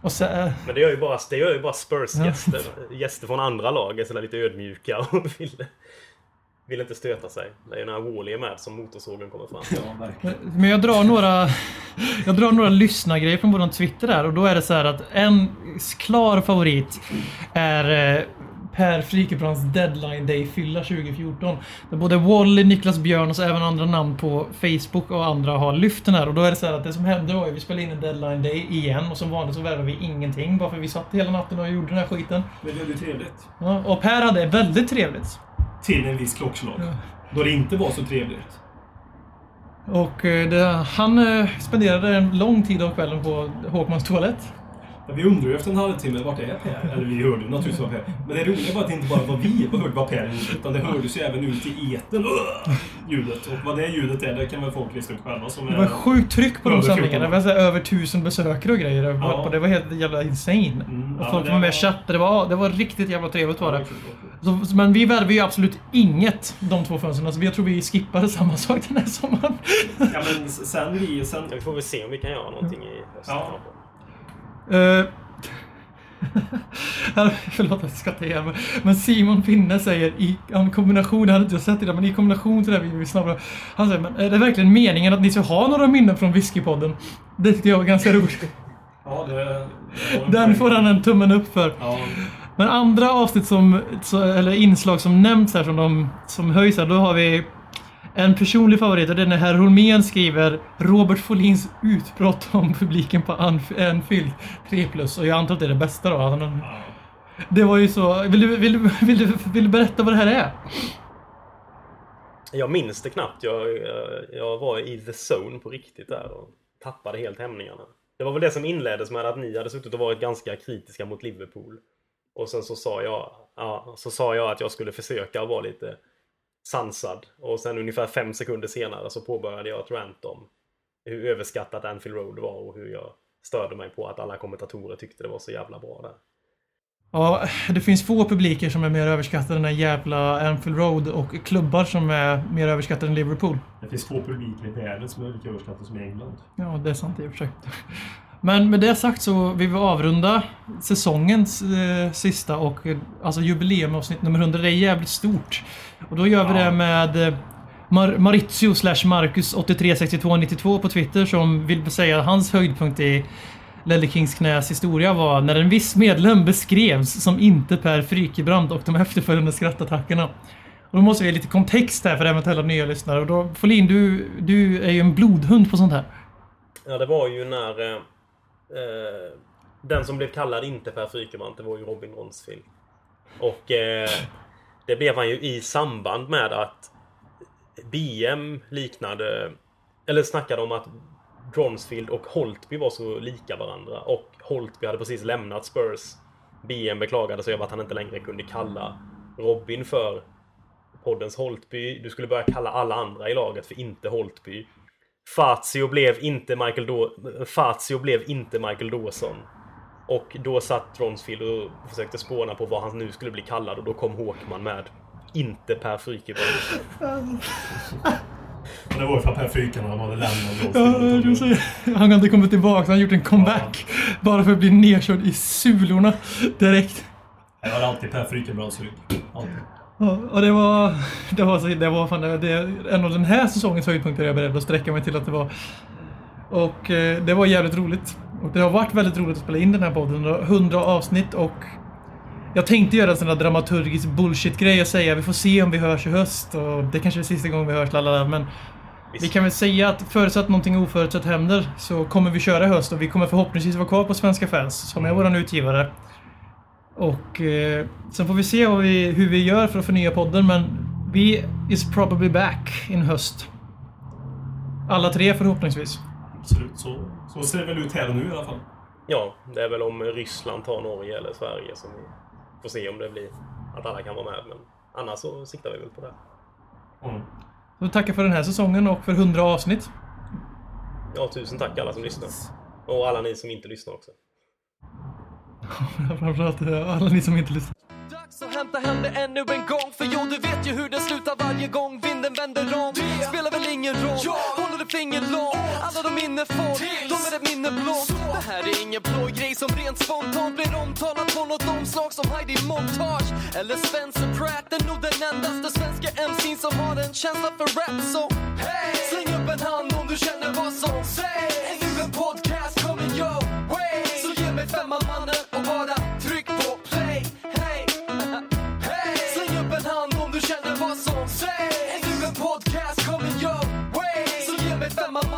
Och så, eh, Men det gör ju bara, det gör ju bara Spurs-gäster. Gäster från andra lag är sådär lite ödmjuka och vill, vill inte stöta sig. Det är ju när Wally är med som motorsågen kommer fram. Ja, verkligen. Men jag drar några Jag drar några lyssnargrejer från våran Twitter där och då är det så här att en klar favorit är eh, Per Frikebrands Deadline Day-fylla 2014. Där både Wally, Niklas Björn och så även andra namn på Facebook och andra har lyft den här. Och då är det så här att det som hände var att vi spelade in en Deadline Day igen och som vanligt så värvade vi ingenting. Bara för vi satt hela natten och gjorde den här skiten. Men det är ju trevligt. Ja, och Per hade väldigt trevligt. Till en viss klockslag. Då det inte var så trevligt. Och eh, det, han eh, spenderade en lång tid av kvällen på Håkmans toalett. Ja, Vi undrar ju efter en halvtimme, vart är Per? Eller vi hörde ju naturligtvis vad Per... Men det roliga var att det inte bara var vi som hörde vad Per gjorde, utan det hördes ju även ut i etern. Ljudet. Och vad det ljudet är, det kan väl folk lista ut själva. Som Det var sjukt tryck på de sändningarna. Det 14. var så här över tusen besökare och grejer. Ja. Det var helt jävla insane. Mm, och ja, folk var med och chattade. Det var, det var riktigt jävla trevligt var det. Så, men vi värvade ju absolut inget de två fönstren. Så jag tror vi skippade samma sak den här sommaren. Ja men sen vi... Sen, Ja, vi får väl se om vi kan göra någonting i höst. Ja. Uh, förlåt att jag skrattar igen men- Men Simon Finne säger i en kombination, det hade inte jag sett idag, men i kombination till det vi vill snabbare. Han säger, men är det verkligen meningen att ni ska ha några minnen från Whiskypodden? Det tyckte jag var ganska roligt. ja, det, det Den får han en tummen upp för. Ja, Men andra avsnitt som, eller inslag som nämnts här som, de, som höjs här, då har vi en personlig favorit och det är när herr Holmén skriver Robert Folins utbrott om publiken på Anf- Anfield 3 plus och jag antar att det är det bästa då. Det var ju så, vill du, vill, du, vill, du, vill du berätta vad det här är? Jag minns det knappt. Jag, jag, jag var i the zone på riktigt där och tappade helt hämningarna. Det var väl det som inleddes med att ni hade suttit och varit ganska kritiska mot Liverpool. Och sen så sa jag, ja, så sa jag att jag skulle försöka vara lite sansad. Och sen ungefär fem sekunder senare så påbörjade jag ett rant om hur överskattat Anfield Road var och hur jag störde mig på att alla kommentatorer tyckte det var så jävla bra där. Ja, det finns få publiker som är mer överskattade än den jävla Anfield Road och klubbar som är mer överskattade än Liverpool. det finns få publiker i världen som är lika överskattade som i England. Ja, det är sant i och för sig. Men med det sagt så vill vi avrunda säsongens eh, sista och eh, alltså jubileumavsnitt nummer 100. Det är jävligt stort. Och då gör vi det med eh, Mar- Maurizio slash Marcus 836292 på Twitter som vill säga hans höjdpunkt i Ledley Kings knäs historia var när en viss medlem beskrevs som inte Per Frykebrant och de efterföljande skrattattackerna. Och då måste vi ge lite kontext här för eventuella nya lyssnare. Och då, Folin, du, du är ju en blodhund på sånt här. Ja, det var ju när... Eh, eh, den som blev kallad inte Per Frykebrant, det var ju Robin Ronsfield. Och eh, det blev han ju i samband med att BM liknade... Eller snackade om att Bronsfield och Holtby var så lika varandra. Och Holtby hade precis lämnat Spurs. BM beklagade sig över att han inte längre kunde kalla Robin för poddens Holtby. Du skulle börja kalla alla andra i laget för inte Holtby. Fazio blev inte Michael, Do Fazio blev inte Michael Dawson. Och då satt Bronsfield och försökte spåna på vad han nu skulle bli kallad och då kom Håkman med. Inte Per Frykebrant. Det var ju för att Per Frykebrant hade lämnat Ja, han har inte kommit tillbaka, han har gjort en comeback. Bara för att bli nedkörd i sulorna direkt. Jag hade alltid Per Frykebrants rygg. Alltid. Ja, och det var... Det var, så, det var fan, det, det, en av den här säsongens höjdpunkter jag är beredd att sträcka mig till att det var. Och eh, det var jävligt roligt. Och det har varit väldigt roligt att spela in den här podden. 100 avsnitt och... Jag tänkte göra en sån här dramaturgisk bullshit-grej och säga vi får se om vi hörs i höst och det kanske är sista gången vi hörs, lalala, men vi kan väl säga att förutsatt någonting oförutsett händer så kommer vi köra i höst och vi kommer förhoppningsvis vara kvar på Svenska fans som är våran utgivare. Och eh, sen får vi se vi, hur vi gör för att förnya podden men vi is probably back in höst. Alla tre förhoppningsvis. Absolut. Så, så ser det väl ut här och nu i alla fall. Ja, det är väl om Ryssland tar Norge eller Sverige som vi får se om det blir att alla kan vara med. Men annars så siktar vi väl på det. Mm. Så tackar för den här säsongen och för 100 avsnitt. Ja, tusen tack alla som lyssnar. Och alla ni som inte lyssnar också. Framförallt eh, alla ni som inte lyssnar. Dags att hämta hem det ännu en gång För jo, du vet ju hur det slutar varje gång vinden vänder om Det spelar väl ingen roll, någonting är mm. långt. Alla de minne får, de är ett minne blått Det här är ingen blå grej som rent spontant blir omtalad på något omslag som Heidi Montage. Eller Spencer Pratt är nog den endaste svenska MC'n som har en känsla för rap. Så hey! släng upp en hand om du känner vad som sägs. Är nu en podcast coming your way. Så ge mig fem av mannen och bara tryck på play. Hey! hey! Släng upp en hand om du känner vad som sägs. femme